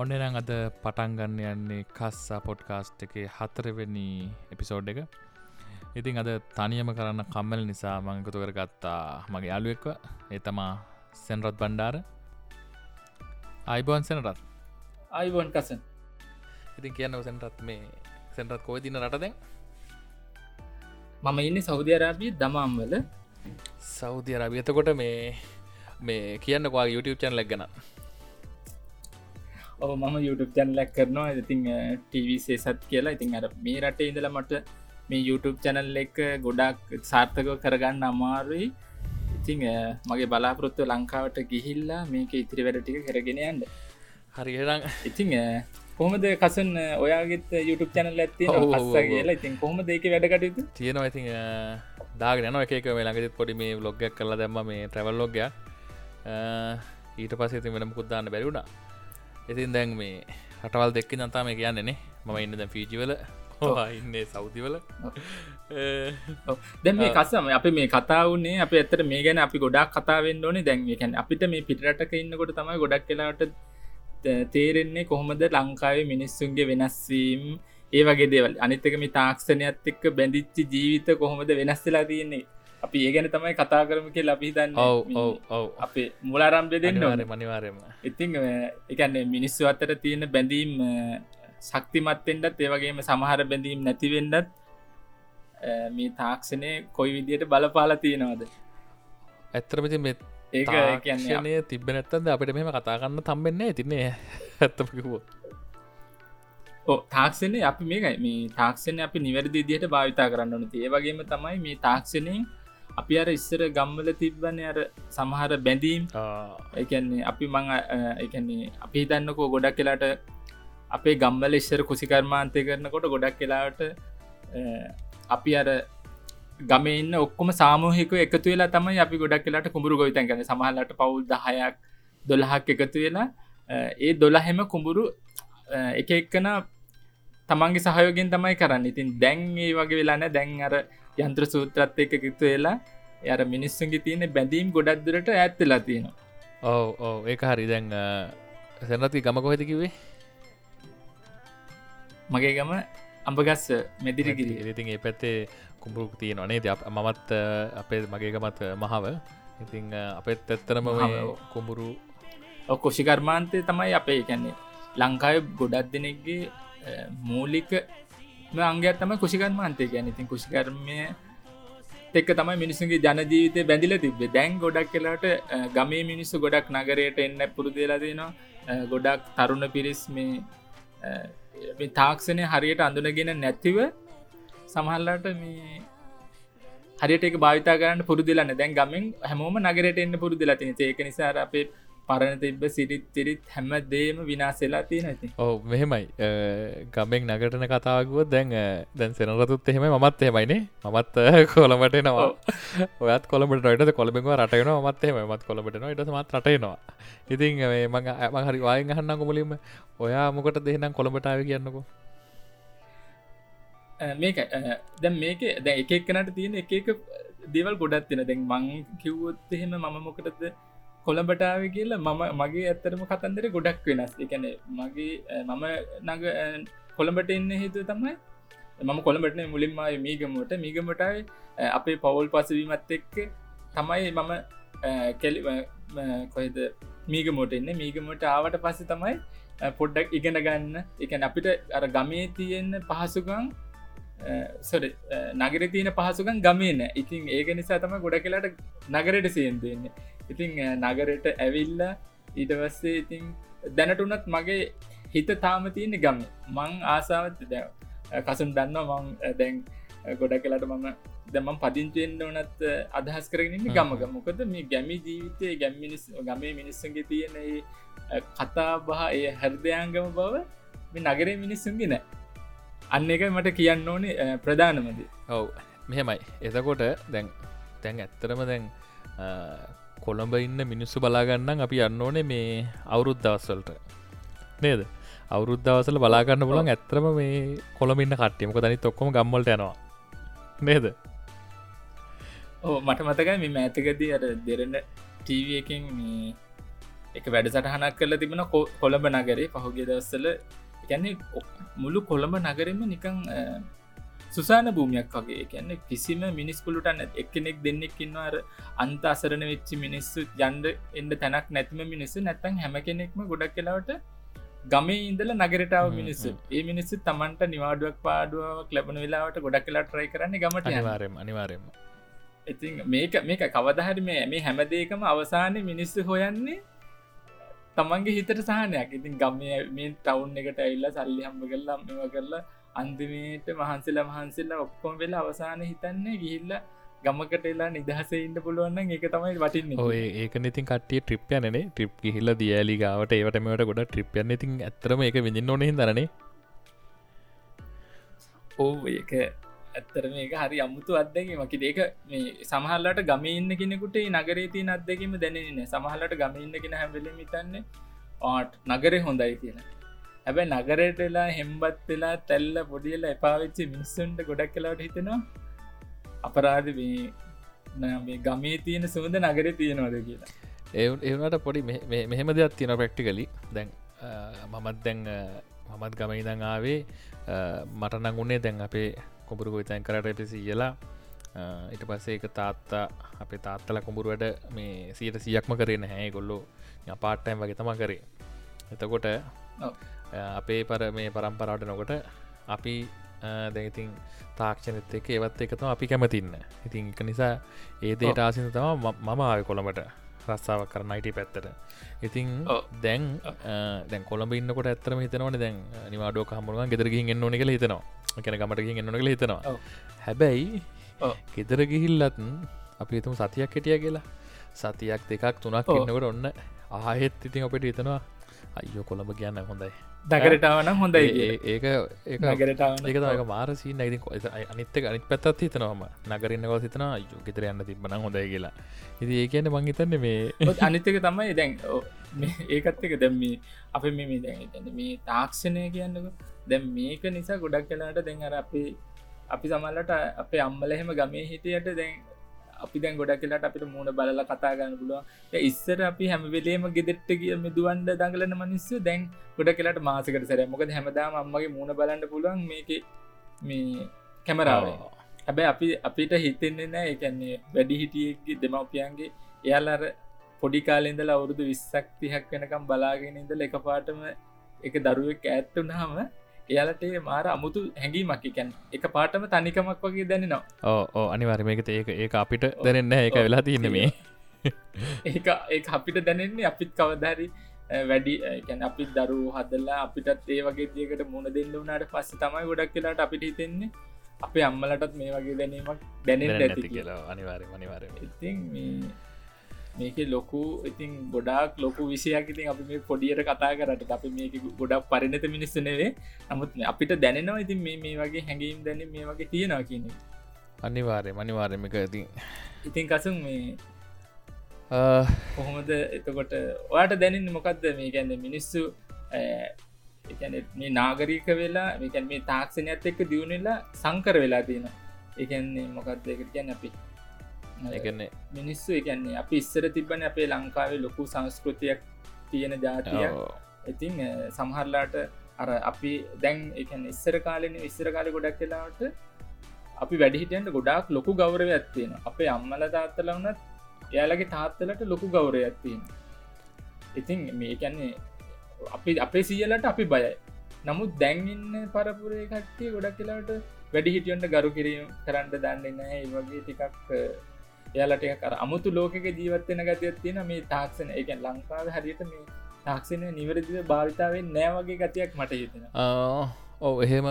ඔන්නනම් අද පටන්ගන්න යන්නේ කස්සා පොඩ්කාස්ට් එක හතරවෙනි එපිසෝඩ් එක. ඉතින් අද තනියම කරන්න කම්මල් නිසා මංකතු කර ගත්තා මගේ යාලුවෙක්ව ඒතමා සැන්රත් බණ්ඩාර. අයිබෝන් සැනරත්. අයිබෝන් කසන්. ඉතින් කියන්න සැන්රත් මේ සැන්රත් කෝයි දින? රටද මම ඉන්න සෞධ අරාබී දමම්වල. සෞධ අරබියතකොට මේ මේ කියන්න වා YouTube චැන් ලැක්ගන ඔව මම YouTube චැනලක් කරනවා. ඉතිං ටීවිසේ සත් කියලා. ඉතින් අර මේ රටේ ඉඳල මට මේ YouTube චැනල් එක ගොඩක් සාර්ථකව කරගන්න අමාරුයි. ඉතිං මගේ බලාපොරොත්තු ලංකාවට ගිහිල්ලා මේක ඉතිරි වැඩ ටික කරගෙනයන්න හරිරං ඉතිං කොහමද කසන් ඔයාගෙත් YouTube චැනල් ඇත්ති හස්සා කියලා. ඉතින් කොහොම දෙක වැඩකටයුතු තියෙනවා. ඉතින් දාගෙන එකක මේ ළඟෙත් පොඩි මේ ලොග්ගයක් කරලා දැම්ම මේ ට්‍රවල් ලොග්ග ඊට පසේ වෙනම කුද්දාන්න බැරිුණා ඉතින් දැන් මේ රටවල් දෙක්ක නතා මේ කියන්නේනේ මම ඉන්න දැ ෆීජිවල ඉන්නේ සෞතිවල දැ මේ කසම අප මේ කතාවන්නේ අප ඇතර මේ ගැන අපි ගොඩක් කතාවෙන් ඕනේ. දැන්කැන් අපිට මේ පිටරටක ඉන්නකොට තමයි ගොඩක් කලාට තේරෙන්නේ කොහොමද ලංකාවේ මිනිස්සුන්ගේ වෙනස්වීම් ඒ වගේ දේවල්. අනිතක මේ තාක්ෂණයත් එක්ක බැඳිච්චි ජීවිත කොහොමද වෙනස්සලා තියන්නේ අපි ඒ ගැන තමයි කතා කරම කිය ලබිතන්න අපේ මුලාරම්භය දෙන්න ඕන. මනිවාරයම ඉතිං එකන්නේ මිනිස්සු අතර තියෙන බැඳීම් ශක්තිමත්තෙන්ටත් ඒවගේම සමහර බැඳීම් නැතිවෙන්නත් මේ තාක්ෂණය කොයි විදියට බලපාල තියෙනවාද? ඇත්තරමති මෙ ඒක කියන්නේ තිබ නැත්තද අපිට මෙම කතාගන්න තම්බෙන්නේ තින්නේ ඇත්තමකිවෝ තාක්ෂණය අපි මේකයි. මේ තාක්ෂණය අපි නිවැරදි දියට භාවිතා කරන්න ඕනති ඒවගේම තමයි මේ තාක්ෂණයෙන් අපි අර ඉස්සර ගම්මල තිබ්බන අර සමහර බැඳීම්. එකන්නේ අපි මං එකන්නේ අපි හිතන්නකෝ ගොඩක් කියලාට අපේ ගම්මල ඉස්සර කුසිකර්මාන්තය කරනකොට ගොඩක් කියලාට අපි අර ගමන්න ඔක්කොම සාමූහික එකතු වෙලා තමයි අපි ගොඩක් කියලාට කුඹරු ගොවිතන් කන සමහලට පවුල් දහයක් දොළහක් එකතු වෙලා ඒ දොළහෙම කුඹුරු එක එක්කන තමන්ගේ සහයෝගෙන් තමයි කරන්න. ඉතින් දැන් ඒ වගේ වෙලාන දැන් අර යන්ත්‍ර සූත්‍රත් එක කිතු වෙලා යට මිනිස්සුන්ගේ තියෙන බැඳීම් ගොඩක් දුරට ඇත්වෙලා තියෙනවා. ඔව ඕ ඒක හරි. දැන් සැනති ගම කොහෙද කිවේ මගේ ගම අඹගස්ස මෙදිරිගිරි. ඉතින් ඒ පැත්තේ කුඹුරුක් තියෙන නේ ද මමත් අපේ මගේ ගමත් මහාව. ඉතිං අපත් ඇත්තරම කුඹුරු කොෂිකර්මාන්තය තමයි අපේ කැන්නේ ලංකාය ගොඩක් දෙනෙක්ගේ මූලික අංගත් තම කුෂිකර්මාන්තය ගැන ඉතින් කුෂිකර්මය එක්ක තමයි මිනිසුන්ගේ ජනජීවිතය බැඳිල තිබේ දැන් ගොඩක් කියලාට ගමේ මිනිස්සු ගොඩක් නගරයට එන්න පුරුදේලා දෙනවා ගොඩක් තරුණ පිරිස් මේ තාක්ෂණය හරියට අඳුනගෙන නැතිව සමහල්ලාට මේ හරියට එක භාවිතා කරන්න පුරුදිලන්න දැන් ගමෙන් හැමෝම නගරයට එන්න පුරුදිලා තින ඒක නිසා අපේ පරණ තිබ්බ සිරිත් තිරිත් හැම දේම විනාසෙලා තියෙන ඇති ඕ මෙහෙමයි. ගමෙක් නගටන කතාවකුව දැන් දැන් සෙනරතුත් එහෙම මත් එහෙමයිනේ මත් කොළඹට නවා ඔයත් කොළඹට ට කොළඹෙව රටයන මත් එහෙම මත් කොළඹට න ඉට මත් රටයනවා ඉතින් මඟ ඇම හරි වායෙන් අහන්න කොමුලින්ම ඔයා මොකට දෙහෙනම් කොළඹටාව කියන්නකෝ. මේක දැ මේක දැ එකක් කනට තියෙන එක එක දේවල් ගොඩත් තින දැන් මං කිව්වොත් එහෙම මම මොකටද කොළඹටාව කියලා මම මගේ ඇත්තරම කතන්දර ගොඩක් වෙනස්. එකන මගේ මම නග කොළඹට එන්න හේතු තමයි මම කොළඹටන මුලින්ම මීගමට. මීගමටයි අපේ පවුල් පසවීමත් එක්ක තමයි මම කෙලි කොයිද මීගමෝට එන්න. මීගමට ආවට පස්ස තමයි පොඩ්ඩක් ඉගෙන ගන්න. එකන අපිට අර ගමේ තියෙන්න පහසුකම් සොඩ නගර තියන පහසුකන් ගමේන ඉතින් ඒක නිසා තම ගොඩ කලාට නගරයට සියෙන් දෙන්නේ ඉතිං නගරට ඇවිල්ල ඊට වස්සේ ඉතිං දැනටුනත් මගේ හිත තාම තියෙන ගම. මං ආසාවත් දැ කසුන් දන්න මං දැන් ගොඩ කලාට මම දැමම් පදිංචෙන්න්න වනත් අදහස් කරගෙන ගමග මොකද මේ ගැමි ජීවිතය ගැම්මිනිස් ගමේ මිනිස්සන්ගේ තියෙන කතා බහ ඒ හැර්දයංගම බව මේ නගරේ මිනිස්සුන්ගෙන අන්න එක මට කියන්න ඕනේ ප්‍රධානමද. ඔව්. මෙහෙමයි. එතකොට දැන් තැන් ඇත්තරම දැන් කොළඹ ඉන්න මිනිස්සු බලාගන්න අපි යන්න ඕනේ මේ අවුරුද් දවස්වලට. නේද? අවුරුද්ධවසල බලාගන්න පුලන් ඇත්‍රම මේ කොළමින්න කට්ටියමක දනි ඔක්කොම ගම්මලට යනවා. නේද? ඕ මට මතකයි මේ මෑතකදී අර දෙරන්න ටීව එකින් මේ එක වැඩ සටහනක් කරල තිබෙන කොළඹ නගරේ පහුගේ දවස්සල ගැන්නේ මුළු කොළඹ නගරම නිකං සුසාන භූමියක් වගේ. කියන්න කිසිම මිනිස් පුලුටන්න එක්කෙනෙක් දෙන්නෙක් ඉන්නවාර අන්ත අසරණ වෙච්චි මිනිස්සු ජන්ඩ එන්ඩ තැනක් නැතිම මිනිස්සු නැත්තන් හැම කෙනෙක්ම ගොඩක් කෙලාවට ගමේ ඉඳල නගරටාව මිනිස්සු. ඒ මිනිස්සු තමන්ට නිවාඩුවක් පාඩුවක් ලැබන වෙලාවට ගොඩක් කලා ට්‍රයි කරන්න ගමට අනිවාරෙන් අනිවාරෙන්ම ඉති මේක මේක කවදහරි මේ මේ හැමදේකම අවසානය මිනිස්සු හොයන්නේ තමන්ගේ හිතට සහනයක්. ඉතින් ගම්ම මේ ටවුන් එකට ඇල්ලා සල්ලි හම්බ කරලා මෙම කරලා අන්තිමේට මහන්සේලා මහන්සේලා ඔක්කොම වෙලා අවසාන හිතන්නේ ගිහිල්ල ගමකට එලා නිදහසඉන්න පුළුවන්න ඒක තමයි වටින්න. ඔය ඒක ඉතින් කටිය ට්‍රිප්යනනේ ට්‍රිප් හිල්ල දියලි ගාවට ඒවටමට ගොඩ ට්‍රිප්යන්න ඉතින් ඇතරම එක විඳින්න ඕනෙ දරනේ ඕ ඒක ඇත්තර මේක හරි අමුතු අත්දැකි මකි ඒක මේ සමහල්ලට ගම ඉන්න කෙනෙකුට නගරේ තිය අත්දැකීම දැනන සමහලට ගම ඉන්න කෙන හැබල මිතන්නේ ආට් නගරේ හොඳයි කියලා හැබැ නගරයට වෙලා හෙම්බත් වෙලා තැල්ල පොඩියල එපාවිච්චි මිනිස්සුන්ට ගොඩක් කලාට හිතෙනවා අපරාධ මේ ගමේ තියෙන සුවඳ නගර තියෙනවද කියලා. ඒ ඒනට පොඩි මෙහෙම දෙයක් තියෙන ප්‍රක්ටිකලි දැන් මමත් දැන් මමත් ගම ඉදං ආවේ මට නංගුණේ දැන් අපේ කොඹුරු ගොතැන් කරට පිසි කියලා ඉට පස්සේ එක තාත්තා අපේ තාත්තල කොඹුරු වැඩ මේ සියට සියක්ම කරන හැ ගොල්ලෝ පාට්ටයිම් වගේ තම කරේ. එතකොට අපේ පර මේ පරම්පරාට නොකොට අපි දැඉතින් තාක්ෂණත එක ඒවත් එකතම අපි කැමතින්න. ඉතින් එක නිසා ඒදේට ආසින තම මම ආය කොළඹට රස්සාාවක් කරනයිට පැත්තට. ඉතින් දැන් දැන් කොළඹ ඉන්නකොට ඇත්තරම හිතනවන දැන් නිවාඩුව හමුරුවන් ගෙදරගින් එන්න ඕනෙ කළ හිතනවා. කැන ගමටකින් එන්න කළ හිතනවා. හැබැයි ගෙදර ගිහිල්ලත් අපි තුම සතියක් කෙටිය කියලා. සතියක් දෙකක් තුනක් එන්නකට ඔන්න ආහෙත් ඉතින් අපට හිතනවා අයෝ කොළඹ කියන්න හොඳයි. දකරටාවන හොඳයි ඒක ඒක නගරටාව එක තක මාරසී නැති අනිත්ත අනිත් පැත්තත් හිතනවම නගරන්නව සිතන යු ගෙතර යන්න තිබන හොඳයි කියලා. ඉති ඒ කියන්න මංහිතන්න මේ අනිත්තක තමයි දැන් ඒකත් එක. දැම්ම අප මේ දැන් මේ තාක්ෂණය කියන්නක. දැම් මේක නිසා ගොඩක් කලාට දැන් අර අපි අපි සමල්ලට අපේ අම්මල එහෙම ගමේ හිටියට දැන් අපි දැන් ගොඩක් කියලාට අපිට මුණ බලල කතා ගන්න පුළුව ඉස්සර අපි හැම වෙලේම ගෙදෙට්ට කිය මෙදුවන්ඩ දඟලන මනිස්සු දැන් ගොඩ කියලාට මාසකට සැර මොක හැමදාම අම්මගේ මුණ බලන්න පුළුවන් මේක මේ කැමරාව. හැබැයි අපි අපිට හිතෙන්නේ නෑ එකන්නේ වැඩි හිටියගේ දෙමවපියන්ගේ එයාලර පොඩි කාලෙන්දල අවුරුදු විස්සක් තිහක් වෙනකම් බලාගෙන ඉඳල එක පාටම එක දරුවෙක් ඇත්තුනහම එයාලට මාර අමුතු හැඟීමක්. කැන් එක පාටම තනිකමක් වගේ දැනෙනවා. ඕ අනිවාර්මයකත ඒක ඒ අපිට දැනෙන්න ඒක වෙලා තියන්න මේ. ඒ ඒ අපිට දැනෙන්නේ අපිත් කවධරි වැඩි කැන අපි දරු හදල්ලා අපිටත් ඒ වගේ දියකට මුණ දෙන්න වනාට පස්ස තමයි ගොඩක් කියලාට අපිට හිතෙන්නේ අපේ අම්මලටත් මේ වගේ දැනීමක් දැනෙන් ඇති කියලා. අනිවාරය අනිවාරය ඉතින් මේක ලොකු ඉතින් ගොඩක් ලොකු විෂයක් ඉතින් අපි මේ පොඩියට කතා කරට අපි මේක ගොඩක් පරිණත මිනිස්සනවේ නමුත් අපිට දැනෙනවා ඉතින් මේ වගේ හැඟීම් දැන මේ වගේ තියෙනවා කියන අනිවාරය මනිවාරමක ඉතින් ඉතින් කසුන් මේ කොහොමද එතකොට ඔයාට දැනන්න මොකක්ද මේ ගැන්න මිනිස්සු මේ නාගරීක වෙලා මේකැන් මේ තාක්ෂණයත් එක්ක දියුණෙලා සංකර වෙලා තියෙන එකන්නේ මොකක්ද එකට කියන්න අපි එකන්නේ මිනිස්සු එකන්නේ අපි ඉස්සර තිබන අපේ ලංකාවේ ලොකු සංස්කෘතියක් තියෙන ජාතිය ඉතින් සමහරලාට අර අපි දැන් එක ඉස්සර කාලෙන ඉස්සර කාලෙ ගොඩක් කලාට අපි වැඩිහිටියන්ට ගොඩක් ලොකු ගෞරව ඇත්තියෙන අපේ අම්මල තාත්තල වනත් එයාලගේ තාත්තලට ලොකු ගෞරය ඇත්තියෙන ඉතින් මේකැන්නේ අපි අපේ සියලට අපි බයයි. නමුත් දැන්ඉන්න පරපුරේ කට්ටිය ගොඩක් කියලාට වැඩි හිටියන්ට ගරු කිරීම කරන්න දන්නේ නෑ වගේ ටිකක් එයාලට කර අමුතු ලෝකක ජීවත්වෙන ගතියක් තියෙන මේ තාක්ෂණ එක ලංකාව හරියට මේ තාක්ෂණය නිවරදිව භාවිතාවෙන් නෑවගේ ගතියක් මට හිතෙන ඕ එහෙම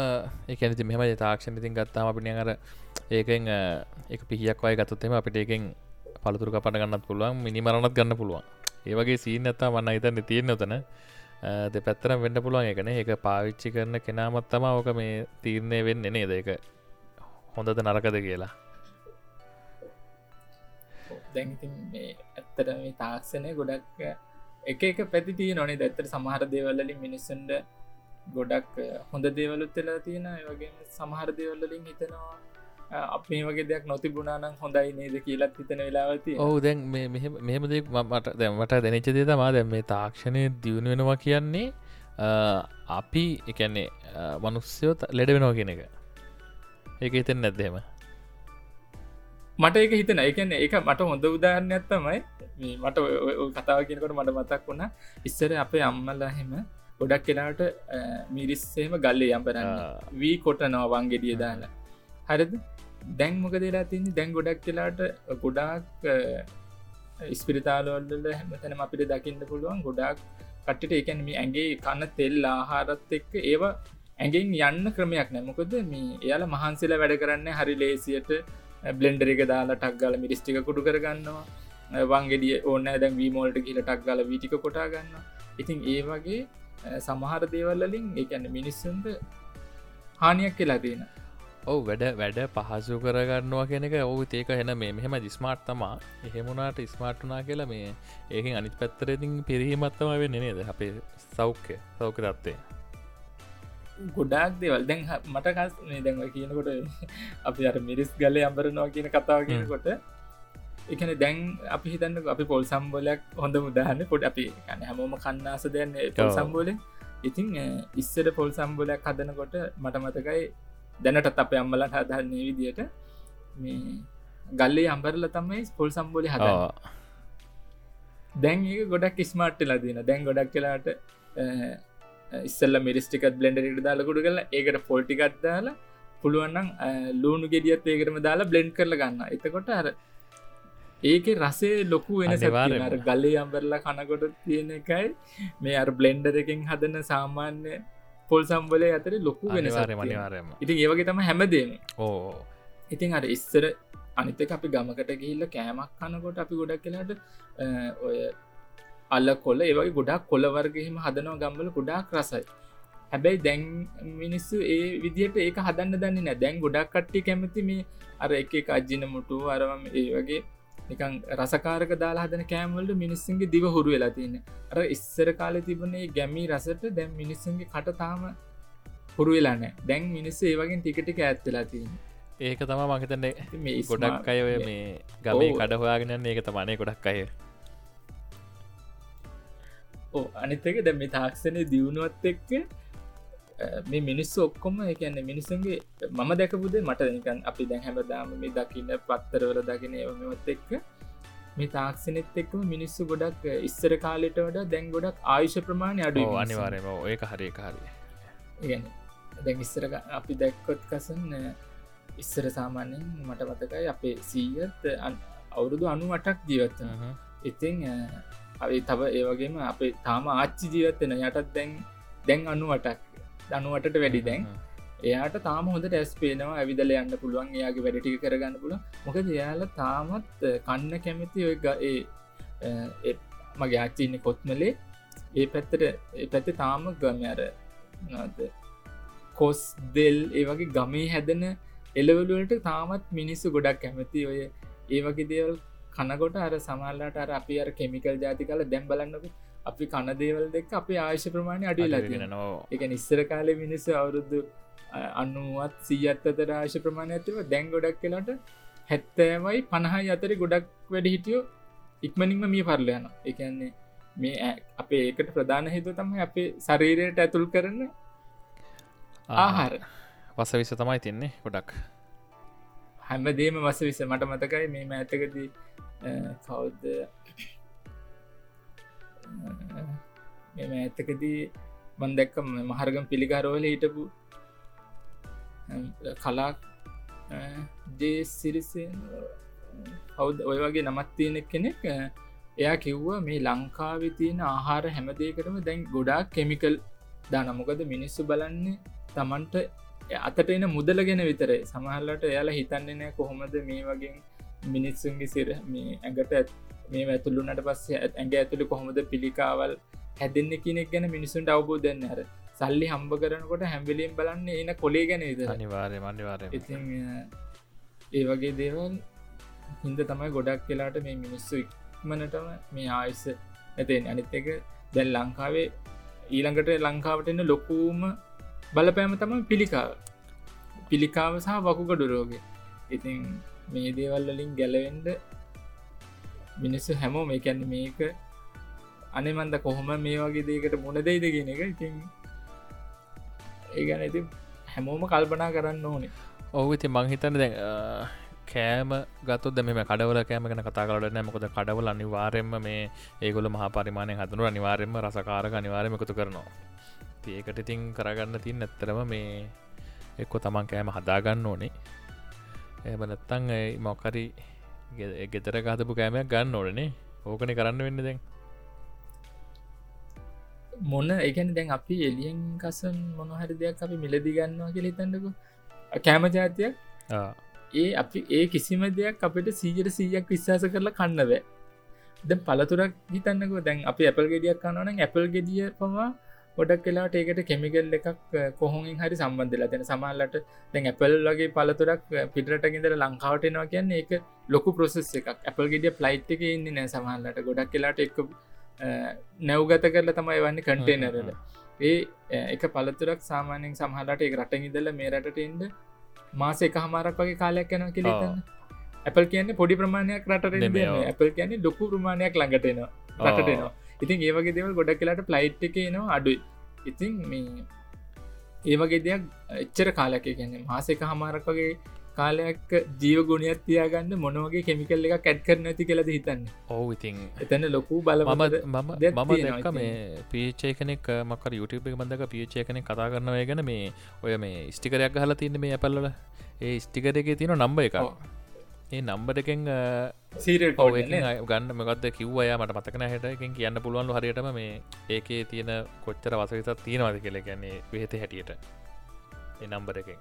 එකනති මෙම තාක්ෂණ ඉතින් ගත්තාම අපිනි අර ඒකෙන් එක පිහියක් වය ගතුත්තෙම අපිට එකෙන් පළතුරු කපට ගන්නත් පුළුවන් මිනිමරණත් ගන්න පුළුවන්. ඒවගේ සීන් ඇත්තා වන්න හිතන්න තියෙන නොතන දෙ පැත්තරම් වෙන්න පුළුවන් එකන ඒක පාවිච්චි කරන කෙනාමත් තම ඕක මේ තීරණය වෙන්න නේද? ඒක හොඳද නරකද කියලා. දැන්ඉතින් මේ ඇත්තට මේ තාක්ෂණය ගොඩක් එක එක පැතිතිය නොනේ දැත්තර සමහර දේවල්ලින් මිනිස්සුන්ට ගොඩක් හොඳ දේවලුත් වෙලා තියෙන වගේ සමහර දේවල්ලින් හිතනවා අපේ වගේ දෙයක් නොතිබුණනම් හොඳයි නේද කියලත් හිතන වෙලාවති ඔහු දැන් මෙහෙම දෙක් මට දැමට දැනිච්ච දේ තමා දැම් මේ තාක්ෂණය දියුණු වෙනවා කියන්නේ අපි එකන්නේ මනුස්්‍යයෝ ලෙඩ වෙනවා කියන එක. ඒක හිතෙන් නැද්දේම මට එක හිතන එකන එක මට හොඳ උදාහරණයක් තමයි මට කතාව කියනකොට මට මතක් වුණා. ඉස්සර අපේ අම්මලා හෙම ගොඩක් කෙනාට මිරිස්සේම ගල්ලේ යම්පරන්න වී කොටනවා වංගෙඩිය දාලා හරිද? දැන් මොක දෙලා තින්නේ දැන් ගොඩක් කියලාට ගොඩාක් ස්පිරිතාලවල්ල හැමතැනම අපිට දකින්න පුළුවන් ගොඩක් කට්ට එකැන මේ ඇගේ කන්න තෙල් ආහාරත් එක්ක ඒවා ඇගෙන් යන්න ක්‍රමයක් නැමකොද මේ එයාල මහන්සේල වැඩ කරන්න හරි ලේසියට බ්ලෙන්ඩර එක දාලා ටක්ගල මිරිස්ටික කුඩු කරගන්නවා. වංගෙඩිය ඕන්න දැන් වීමෝල්ට කියල ටක්ගල විටික කොටා ගන්න ඉතින් ඒ වගේ සමහර දේවල්ලින් එකන්න මිනිස්සුන්ට හානියක් කියලා තියෙන ඔව වැඩ වැඩ පහසු කරගන්නවා කෙනෙක ඔහු ඒක හෙන මේ මෙහෙම දිස්මාර්ට් තමා. එහෙමුණට ස්මාර්ට්නා කියලා මේ ඒකින් අනිත් පැත්තරතින් පිරිහීමත්තම වෙන්න නේද? අපේ සෞඛ්‍ය සෞඛ්‍ය තත්වේ ගොඩාක් දෙවල්. දැන් මට මේ දැන්ව කියනකොට අපි අර මිරිස් ගල අම්බරනවා කියන කතාව කියනකොට එකන දැන් අපි හිතන්න අපි පොල් සම්බෝලයක් හොඳ මුදාහන්න පොඩ අපි කන හැමෝම කන්නාස දෙන්න පොල් සම්බෝල. ඉතින් ඉස්සර පොල් සම්බෝලයක් හදනකොට මට මතකයි දැනටත් අප අම්මලට හදන්නේ විදියට මේ ගල්ලේ අම්බරල තමයි පොල් සම්බෝලි හද දැන් ඒ ගොඩක් ස්මාර්ට් ලදින දැන් ගොඩක් කලාට ඉස්සල්ල මිරිස්ටිකත් බ්ලෙන්ඩරට දාලකුඩු කල ඒකට පොල්ටිකත් දාලා පුළුවන්නම් ලූුණු ගෙඩියත් ඒකරම දාලා බ්ලෙන්් කරල ගන්න. එතකොට අර ඒක රසේ ලොකු වෙන සවාර ගල්ලේ අම්බරලා කනකොට තියෙන එකයි. මේ අර බ්ලෙන්ඩර එකෙන් හදන සාමාන්‍ය පොල් සම්බලය අතර ලොකු වෙන මනිවාරම ඉතින් ඒවගේ තම හැමදේම. ඕ ඉතින් අර ඉස්සර අනිතක අපි ගමකට ගිහිල්ල කෑමක් කනකොට අපි ගොඩක් කලාට ඔය අල්ල කොල්ල ඒවගේ ගොඩක් කොළවර්ගහෙම හදනවා ගම්බල ගොඩාක් රසයි. හැබැයි දැන් මිනිස්සු ඒ විදියට ඒක හදන්න දන්න නෑ දැන් ගොඩක් කට්ටි කැමති මේ අර එක එක අජ්ජින මුටු අරවම ඒ වගේ නිකං රසකාරක දාලා හදන කෑම්වලට මිනිස්සුන්ගේ දිව හුරු වෙලා තියන්න. අර ඉස්සර කාල තිබුණේ ගැමි රසට දැම් මිනිස්සුන්ගේ කට තාම හුරු වෙලානෑ දැන් මිනිස්ස ඒවගෙන් ටිකටික ඇත්වෙලා තියන්න. ඒක තම මහිතන්නේ මේ ගොඩක් අය මේ ගමේ කඩ හොයාගෙන ඒක තමනේ ගොඩක් අය අනිත්තක දැ මේ තාක්ෂණය දියුණුවත් එක්ක මේ මිනිස්සු ඔක්කොම එකන්න මිනිසුන්ගේ මම දැකපුදේ මට නිකන් අපි දැන් හැමදාම මේ දකින්න පත්තරවල දකින ඒමත් එක්ක මේ තාක්ෂනෙත් එක්කම මිනිස්සු ගොඩක් ඉස්සර කාලෙට වඩ දැන් ගොඩක් ආයුෂ ප්‍රමාණය අඩු අනිවාරයම ඒක හරි හරි ඉගැන දැන් ඉස්සර අපි දැක්කොත් කසන්න ඉස්සර සාමාන්‍යෙන් මට මතකයි අපේ සීයත් අවුරුදු අනු අටක් ජීවත්ත ඉතිං අපි තව ඒවගේම අපේ තාම ආච්චි ජීවත්වෙන යටත් දැන් දැන් අනු අටක් දනුවටට වැඩි දැන්. එයාට තාම හොඳ ටැස් පේනවා ඇවිදල යන්න පුළුවන් එයාගේ වැඩටි කරගන්න පුල මොකද එයාල තාමත් කන්න කැමති ඔය ඒ මගේ ආච්චින්න කොත්මලේ. ඒ පැත්තට පැත්ත තාම ගම අර කොස් දෙල් ඒ වගේ ගමේ හැදෙන එලවලුවලට තාමත් මිනිස්සු ගොඩක් කැමති. ඔය ඒ වගේ දේවල් කනකොට අර සමල්ලට අර අපි අර කෙමිකල් ජාති කල දැම් බලන්නක. අපි කනදේවල් දෙක් අපේ ආශ ප්‍රමාණය අඩිලා නවා එක නිස්සර කාලය මිනිස්ස අවුරුද්ධ අනුවත් සීයත් අතර ආශ ප්‍රමාණය ඇතිව දැන් ගොඩක් කලාට හැත්තෑමයි පණහයි අතරි ගොඩක් වැඩ හිටියෝ ඉක්මනින්ම මිය පරලයන එකන්නේ මේ අපේ ඒකට ප්‍රධාන හිතු තමයි අපේ ශරීරයට ඇතුල් කරන්න ආහාර. වස විස තමයි තින්නේ ගොඩක්. හැමදේම වස විස මට මතකයි මේ මඇතකදී කවුද්ද මෙම ඇත්තකදී බන්දැක්ක මහරගම් පිළිගරෝල හිටපු කලාක් ජේ සිරිසෙන් කවුද? ඔය වගේ නමත් තියෙනෙක් කෙනෙක් එයා කිව්වා මේ ලංකාවි තියෙන ආහාර හැමදේකටම දැන් ගොඩාක් කෙමිකල් දානමොකද මිනිස්සු බලන්නේ තමන්ට අතට එන මුදල ගෙන විතර සමහල්ලට එයාලා හිතන්නේ නෑ කොහොමද මේ වගේ මිනිස්සුන්ගේ සිර මේ ඇඟට මේ ඇතුළුනට පස්සේ ඇඟ ඇතුළි කොහොමද පිළිකාවල් හැදන්න කෙනෙක් ගැන මිනිසුන්ට අවබෝධ දෙන්න හර සල්ලි හම්බ කරනකොට හැම්බිලිම් බලන්න එන කොලේ ගැනද අනිවාරය මනිවාරය ඉති ඒ වගේ දේවල් හින්ද තමයි ගොඩක් කියලාට මේ මිනිස්සු ඉක්මනටම මේ ආයස ඇතෙන් අනිත් එක දැල් ලංකාවේ ඊළඟට ලංකාවට එන්න ලොකූම බලපෑම තම පිළිකාව. පිළිකාව සහ වකුගඩු රෝගේ ඉතින් මේ දේවල් වලින් ගැලවෙන්ඩ මිනිස්සු හැමෝ මේ කැන්න මේක අනෙමන්ද කොහොම මේ වගේ දේකට මුණ දෙයිද ගෙන එක ඉතින් ඒ ගැන ඉති හැමෝම කල්පනා කරන්න ඕනේ. ඔහු ඉති මංහිතන්න දැ කෑම ගතු දෙම කඩවල කෑමගෙන කතා කරන්න මොකද කඩවල අනිවාරෙන්ම මේ ඒගොල මහ පරිමාණය හතුරු අනිවාරෙන්ම රසකාරක අනිවාරම එකතු කරනවා. ඒකට ඉතින් කරගන්න තින් ඇත්තරම මේ එක්කො තමන් කෑම හදාගන්න ඕනේ. එම නැත්තං මොකරි ගෙතර ගතපු කෑමයක් ගන්න ඕනනේ ඕකන කරන්න වෙන්න දැන්. මොන්න එකන දැන් අපි එලියෙන් කසන් මොනහරි දෙයක් අපි මිලදි ගන්නවා කියල තන්නකු කෑම ජාතියක්? ඒ අපි ඒ කිසිම දෙයක් අපට සීජට සීයක් විශ්වාස කරලා කන්නවෑ ද පලතුරක් හිතන්නක. දැන් අපි ඇපල් ගෙඩියක් කන්නවන ඇපල් ගෙඩිය පවා ගොඩක් වෙලාට ඒකට කෙමිකල් එකක් කොහොමින් හරි සම්බන්ධලා තියෙන සමල්ලට දැන් ඇපල් වගේ පලතුරක් පිටරටගෙදර ලංකාවටනවා කියන්න ඒක ලොකු ප්‍රොසෙස් එකක්. ඇපල් ගෙඩිය ප්ලයිට් එක ඉන්න නෑ සමහල්ලට ගොඩක් වෙලාට එක් නැව්ගත කරලා තමයි වන්න කටේනරල ඒ එක පලතුරක් සාමානයෙන් සමහලට ඒ රට ඉදල මේ රටට එන්ඩ මාස එක හමාරක් වගේ කාලයක් යන කිලතන්න ඇපල් කියන්නේ පොඩි ප්‍රමාණයක් රට ඇපල් කියන්නේ ලොකු ප්‍රමාණයක් ළඟටනවා රටටනවා ඉතින් ඒවගේ දෙවල් ගොඩක් කියලාට ප්ලයිට් එක නවා අඩුයි. ඉතින් මේ ඒවගේ දෙයක් එච්චර කාලක කියන්නේ මාස එක හමාරක් වගේ කාලයක් ජීව ගුණයක් තියාගන්න මොනවගේ කෙමිකල් එක කැට් කර නැති කියලද හිතන්න? ඔවු ඉතින් එතන ලොකු බල මම මම මේ පීචය කෙනෙක් මක යුටප බඳක පියචය කෙනෙ කතා කරනවය ගැන මේ ඔය මේ ස්ටිකරයක් හලා තින්න මේ ඇපල්ල ඒ ස්ටිකර එක තියෙන නම්බ එක ඒ නම්බටකෙන් සීරල් ගන්න මගත්ද කිව්වය මට මතකන හට. එකින් කියන්න පුළුවන් හරියටම මේ ඒකේ තියෙන කොච්චර වසවිතත් තියෙනවාද කියල ගැන්නේ වෙහෙත හැටියට. ඒ නම්බර එකෙන්.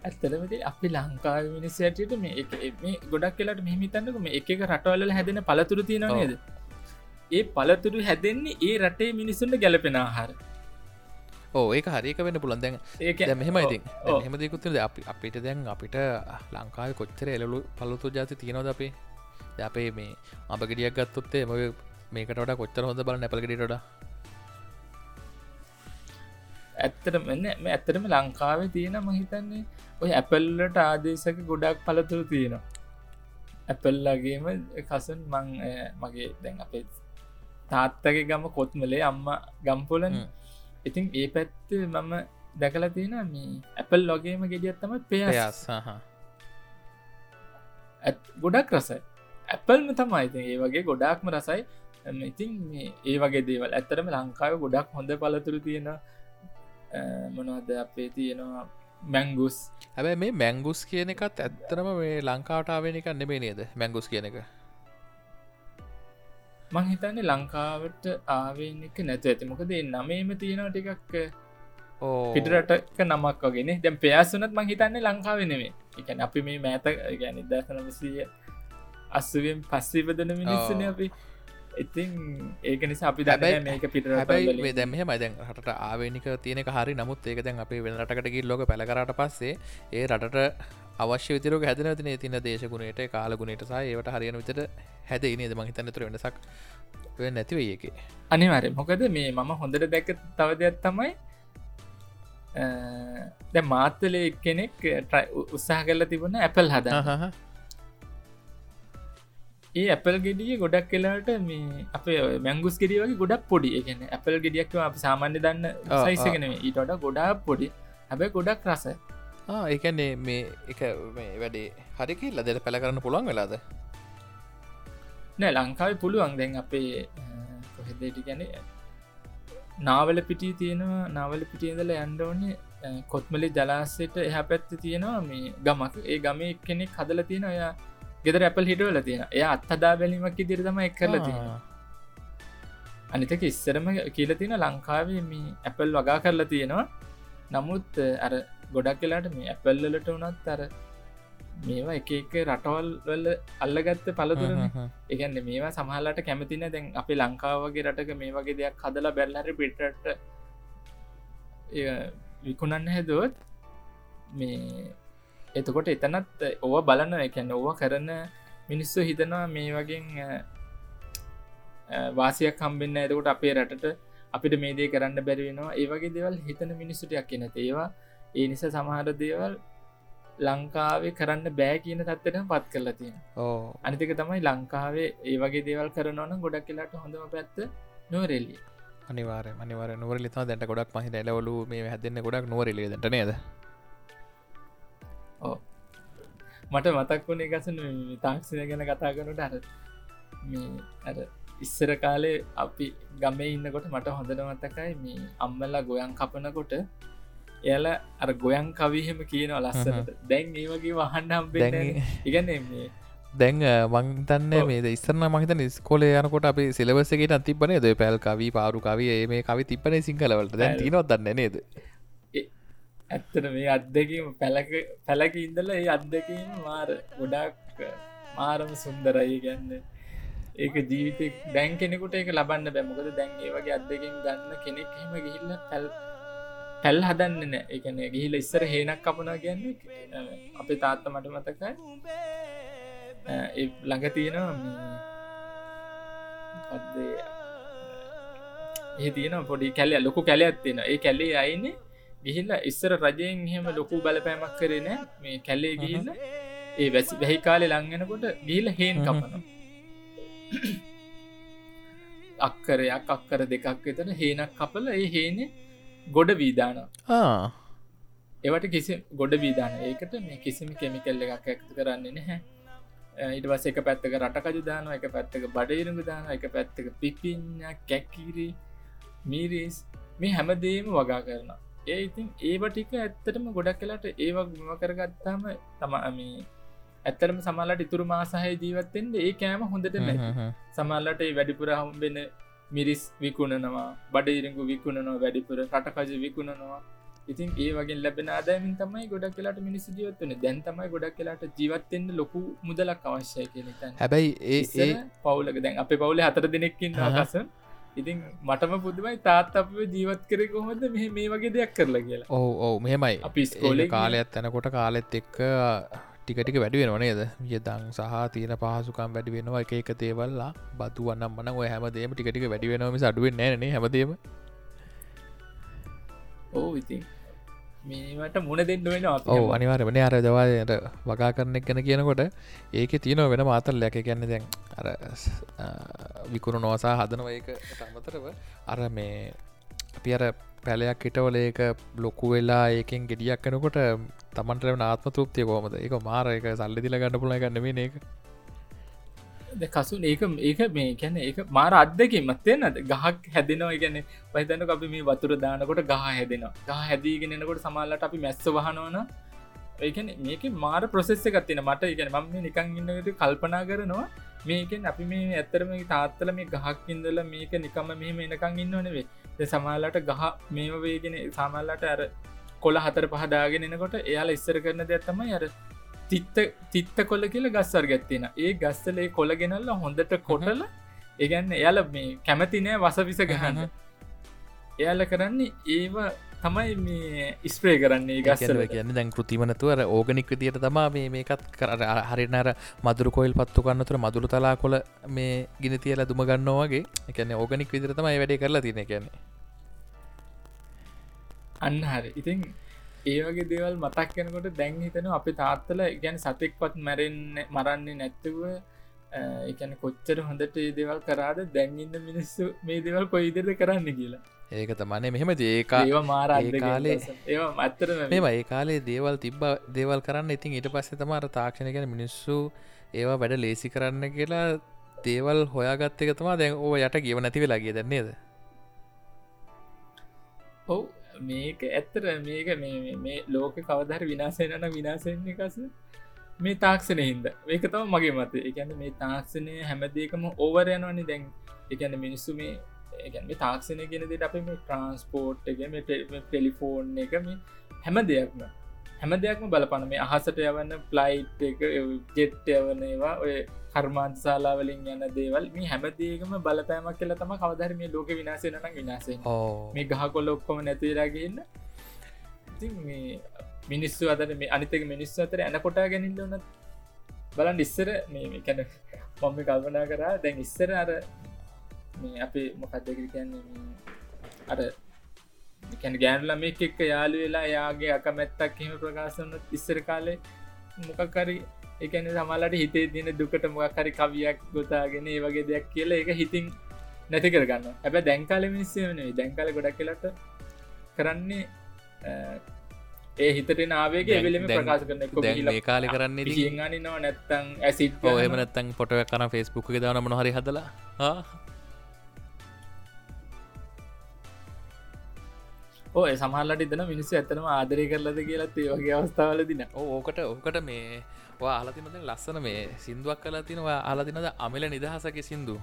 ඇත්තලමති අපි ලංකා මිනිස්සටට මේ ගොඩක් කියලට මෙහිමිතන්නක මේ එක රටවල්ල හැදෙන පලතුරු තියෙනවාද ඒ පලතුරු හැදෙන්නේ ඒ රටේ මිනිස්සුන්ට ගැලපෙන ආහාර ඕ ඒක හරික වෙන්න පුළන් දැන් ඒක මෙහෙම ඉතින් හෙමදකුත්ද අපි අපිට දැන් අපිට ලංකාව කොච්චර එලලු පලුතු ජාති තියෙනවද අපේ? අපේ මේ අපගඩියක් ගත්තොත්තේ ම මේකට කොච්චර හොඳ බල නැපලගඩට ඇත්තට මෙන්න මේ ඇත්තරම ලංකාවේ තියෙන මහිතන්නේ ඔය ඇපල්ලට ආදේශක ගොඩක් පලතුරු තියෙනවා. ඇපල්ලගේම කසන් මං මගේ දැන් අපේ තාත්තගේ ගම කොත්මලේ අම්ම ගම්පොලන් ඉතින් ඒ පැත්ත මම දැකලා තියෙන මේ ඇපල් ලොගේම ගෙඩියත්තම පේයස් ගොඩක් රසයි. ඇපල්ම තමයි ඉතින් ඒ වගේ ගොඩාක්ම රසයි. ඉතින් ඒ වගේ දේවල්. ඇත්තරම ලංකාව ගොඩක් හොඳ පලතුරු තියෙන මොනවද අපේ තියෙනවා? මැංගුස් හැබැ මේ මැංගුස් කියන එකත් ඇත්තරම මේ ලංකාවටාවෙන එක නෙමේ නේද? මැංගුස් කියන එක මං හිතන්නේ ලංකාවට ආවෙන් එක නැතු ඇති. මොකද නමේම තියෙනවා ටිකක් පිටරටක නමක් වගෙන දැම් පයාසුනත් මං හිතන්නේ ලංකාව නෙමේ එකන අපි මේ මෑත ගැන දසනමසිය අස්සුවෙන් පස්සේ බදන මිනිස්සන අපි. ඉතින් ඒක නිසා අපි දැබයි මේක පිට හැබයි දැම මදැන් හට ආවනික තියනෙ හරි. නමුත් ඒක දැන් අපි වෙන රටකට ලොක පැළකරට පස්සේ ඒ රටට අවශ්‍ය විතර හැදන තින තින දේශගුණයට කාලගුණට සහ ඒවට හරියන විතට හැද නේද? මහිතන්න තුර වෙනසක් නැතිව ඒක. අනිවර මොකද මේ මම හොඳට දැක තව දෙයක් තමයි දැ මාත්තලය කෙනෙක් උත්සාහ කරලා තිබුණ ඇපල් හද ඒ ඇපල් ගෙඩිය ගොඩක් කලාට මේ අප මැංගුස් ගෙඩිය වගේ ගොඩක් පොඩි. එකන ඇපල් ගෙඩියක්ව අප සාමාන්‍ය දන්න සයිසගෙන ඊටට ගොඩා පොඩි. හැබැ ගොඩක් රසයි ඒකන්නේ මේ එක වැඩේ හරික ලදට පැළ කරන්න පුළුවන් වෙලාද? නෑ ලංකාව පුළුවන්. දැන් අපේ කොහෙදට ගැන නාවල පිටි තියෙනවා නාවල පිටියදල ඇන්ඩෝනේ කොත්මලි ජලාසයට එහ පැත්ත තියෙනවා මේ ගමක්. ඒ ගමේ කෙනෙක් හදල තියෙන ඔය ගෙදර ඇපල් හිටවල තියෙන එය අත්හදා බැලීමක් ඉදිරි තම එක් කරල තියෙන අනිතක ඉස්සරම කියල තියෙන ලංකාවේ මේ ඇපල් වගා කරලා තියෙනවා. නමුත් අර ගොඩක් කියලාට මේ ඇපල්ලට වනත් අර මේවා එක එක රටවල් වල අල්ලගත්ත පලතුර එකන්න මේවා සමහලට කැමතින දැන් අපි ලංකාවගේ රටක මේ වගේ දෙයක් හදලා බැල්ලහර පිටට විකුණන්න හැදුවත් මේ එතකොට එතනත් ඕව බලන්න එකැන්න ඕව කරන මිනිස්සු හිතනවා මේ වගේ වාසියක් කම්බෙන්න්න ඇතකොට අපේ රටට අපිට මේදේ කරන්න බැරිවෙනවා ඒවගේ දෙවල් හිතන මිනිස්සුටයක් කියන ඒවා ඒ නිසා සමහර දේවල් ලංකාවේ කරන්න බෑ කියන තත්වයට පත් කරලා තියෙන ඕ. අනිතික තමයි ලංකාවේ ඒ වගේ දේවල් කරනවන ගොඩක් කියලාට හොඳම පැත්ත නොරෙල්ලිය අනිවාර මනිවර නොවර ලිතා දැට ගොඩක් මහි ඇලවලු මේ හැදන්න ගොඩක් නොවරලේ දට නේද? ඕ මට මතක් වුණේ ගසන තාක්ෂණය ගැන කතා කරනට අර මේ අර ඉස්සර කාලේ අපි ගමේ ඉන්නකොට මට හොඳන මතකයි මේ අම්මල්ලා ගොයන් කපනකොට එයාල අර ගොයන් කවිහෙම කියනවා ලස්සනට. දැන් ඒ වගේ වහන්න හම්බෙ ඉගන්න මේ දැන් මංතන්න මේ ඉස්සරන මහිත ස්කොල යනකොට අපි සිලවසකට අතිබන ද පැල් කවී පාරු කවී මේ කවි තිබන සිංහලවලට දැන් තිනොත් දන්න නේද? ඇත්තට මේ අත්දැකීම පැලක ඉඳල ඒ අත්දැකීම මාර ගොඩක් මාරම සුන්දරයි. ගැන්න ඒක ජීවිත දැන් කෙනෙකුට එක ලබන්න බැමකද දැන් ඒ වගේ අත්දකින් ගන්න කෙනෙක් හෙම ගිහිල්ල පැල් පැල් හදන්න නෑ. එකන ගිහිල ඉස්සර හේනක් කපනා කියන්නේ අපේ තාත්ත මට මතකයි. ළඟ තියෙනවා ඒ? තියෙන පොඩි කැල්ල ලොකු කැලයක් තියෙන ඒ කැල්ලේ අයින්නේ ගිහිල්ල ඉස්සර රජයෙන් එහෙම ලොකු බලපෑමක් කරන මේ කැල්ලේ ගිහිල්ල ඒ වැසි වැහි කාලෙ ලංගෙනකොට ගිහිල හේන් කපනවා. අක්කරයක් අක්කර දෙකක් එතන හේනක් කපල ඒ හේනෙ ගොඩ වීදාන ඒවට කිසි ගොඩ වීදාන ඒකට මේ කිසිම කෙමිකල්ල එකක් ඇක්තු කරන්නේ නැහැ. ඉට වස එක පැත්තක රටකජු දාන එක පැත්තක බඩයිරුඟ දාන එක පැත්තක පිපින්න කැක්කිරි මීරිස් මේ හැමදේම වගා කරන ඒ ඉතින් ඒව ටික ඇත්තටම ගොඩක් කලාට ඒවක් මෙම කරගත්තාම තමමී ඇත්තරම සමල්ලට ඉතුරු මාසාහය ජීවත්තෙන්ට ඒ කෑම හොඳට සමල්ලට වැඩිපුර හම්බෙන මිරිස් විකුණනවා බඩඉරංගු විකුණනවා වැඩිපුර රටකජ විකුණනවා. ඉතින් ඒ වගේ ලැබෙන ආදායමින් තමයි ගොඩක් කියලාට මිනිස් ජීවත්වන දැන් තමයි ගොඩක් කියලාට ජීවත්තෙන්ට ලොකු මුදලක් අවශ්‍යය කියෙන හැබැයි ඒ පවුලක දැන් අප පවුල හතර දෙනෙක්කින් අහස ඉතින් මටම පුදුමයි තාත් අප ජීවත් කර කොහොද මෙහ මේ වගේ දෙයක් කරලා කියලා. ඕ ඕ මෙහෙමයි. අපි ස්කෝල කාලයක් තැනකොට කාලෙත් එක්ක ටිකටික වැඩි වෙන නේද? වියදං සහ තියෙන පහසුකම් වැඩි වෙනවා එක එක තේවල්ලා බතු වන්නම් මන ඔය හැමදේම ටිකටික වැඩි වෙනම අඩුවෙන් නෑන හැමදේම ඕ ඉතින් මේට මුණ දෙන්න වෙන ඕ අනිවාර වන අර දවායට වගා කරනෙක් ගැන කියනකොට ඒක තියනව වෙන මාතල් ලැක ගැන්න දැන් අර විකුණු නොවසා හදනව. ඒක අමතරව අර මේ අපි අර පැලයක් හිටවල ඒක ලොකු වෙලා ඒකෙන් ගෙඩියක් කනකොට තමන්ට ආත්ම තෘප්තිය කෝමද ඒක මාර එක සල්ලි දිල ගන්න පුල ගන්නම එක කසු ඒක ඒක මේ කැන ඒක මාර අත්දකින් මත්තෙන් අද ගහක් හැදෙනවා. ගැන පහිතන අපි මේ වතුර දානකොට ගහ හැදෙනවා. ගහ හැදීගෙනනකොට සමාල්ලට අපි මැස්ස වහනවන ඒකන මේක මාර ප්‍රසෙස්ස එකත්තින මට ඉගෙන මම නිකං ඉන්නට කල්පනා කරනවා. මේකෙන් අපි මේ ඇත්තරම තාත්තල මේ ගහක් ඉඳල මේක නිකම මෙහම එනකං ඉන්නවනවේ සමාල්ලට ගහ මේම වේගෙන සාමල්ලට අර කොළ හතර පහදාගෙන එනකොට එයාලා ඉස්සර කරන දෙයක්ත්තමයි අර තිත්ත තිත්ත කොල්ල කියල ගස්සර් ගැත්තින ඒ ගස්සලේ කොළ ගෙනල්ල හොඳට කොටල ඒගැන්න එයාල මේ කැමතිනෑ වසවිස ගහන්න. එයාල කරන්නේ ඒවා තමයි මේ ඉස්ප්‍රේ කරන්නේ ගස්සල කියන්න දැන් කෘතිමනතුවර ඕගනික් විදියට තමා මේ මේකත් කර හරිනර මදුරු කොයිල් පත්තු කන්නතුර මදුරු තලා කොළ මේ ගිනි තියල දුම ගන්නවාගේ එකන ඕගනික් විදිර තමයි වැඩේ කරලා තින කියන්නේ. අන්න හරි. ඉතින් ඒවගේ දේවල් මතක් කෙනකොට දැන් හිතන අපි තාත්තල ගැන සතෙක්පත් මැරෙන්න මරන්නේ නැත්තව එකන කොච්චර හොඳට ඒ දේවල් කරාද දැන්ඉන්න මිනිස්සු මේ දේවල් කොයිදර කරන්න කියලා ඒක තමනේ මෙහෙම ඒක කාලේ මත්තර මෙම ඒ කාලේ දේවල් තිබ්බ දේවල් කරන්න ඉතින් ඊට පස්සේ තමාර තාක්ෂණ ගැන මිනිස්සු ඒවා වැඩ ලේසි කරන්න කියලා දේවල් හොයාගත්ත එක තමා දැන් ඕ යට ගව නැති වෙලාගේ දැන්නේද ඔවු. මේක ඇත්තර මේක මේ ලෝක කවදර විනාසයනන විනාසෙන්නේ කස මේ තාක්ෂණය හින්ද. ඒක තම මගේ මත එකන්න මේ තාක්ෂණය හැමදේකම ඕවරයනවනි දැන්. එකන්න මිනිස්සු මේ ඒගැන මේ තාක්ෂණය ගෙනදට අප මේ ට්‍රන්ස්පෝර්ට් එක මේ ටෙලිෆෝන් එක මේ හැම දෙයක්ම හැම දෙයක්ම බලපන. මේ අහසට යවන්න ප්ලයිට් එක ජෙට් යවන ඒවා ඔය කර්මාන්ත සාලාවලින් යන්න දේවල් මේ හැමදේකම බලපෑමක් කියල තම කවදර මේ ලෝක විනාසය නන විනාසේ මේ ගහ කොල්ල ඔක්කොම නැතිරගන්න මේ මිනිස්සු අදර මේ අනිතක මිනිස්සු අතර ඇන කොටා ගැනින්න වන බලන් ඉස්සර මේ කැන මම කල්පනා කරා දැන් ඉස්සර අර මේ අපේ මොකක්දකර කියන්නේ අර කැන ගෑනුල මේ එක්ක යාලු වෙලා යාගේ අකමැත්තක් එහෙම ප්‍රකාශන ඉස්සර කාලේ මොකක්කරි එකන සමල්ලට හිතේ දින දුකට මොකක්හරි කවියක් ගොතාගෙන ඒ වගේ දෙයක් කියලා එක හිතින් නැති කරගන්න ඇබ දැන්කාල මිනිස්සේනේ දැන්කාල ගොඩක් කියලට කරන්නේ ඒ හිතට නාවේගේ එවෙලම ප්‍රකාශ කරන කාලි කරන්නේ නවා නැත්තං ඇසිත් එම නැත්තං පොටව කන ෆෙස්බුක් දාන මනහරි හදලා ඕය සමහල්ලට ඉදන මිනිස්සු ඇතනම ආදරය කරලද කියලත් ඒ වගේ අවස්ථාවල දින ඕකට ඕකට මේ ආලතිනද ලස්සන මේ සිින්දුවක් කලා තිනවා ආලතිනද අමිල නිදහසක සිින්දු?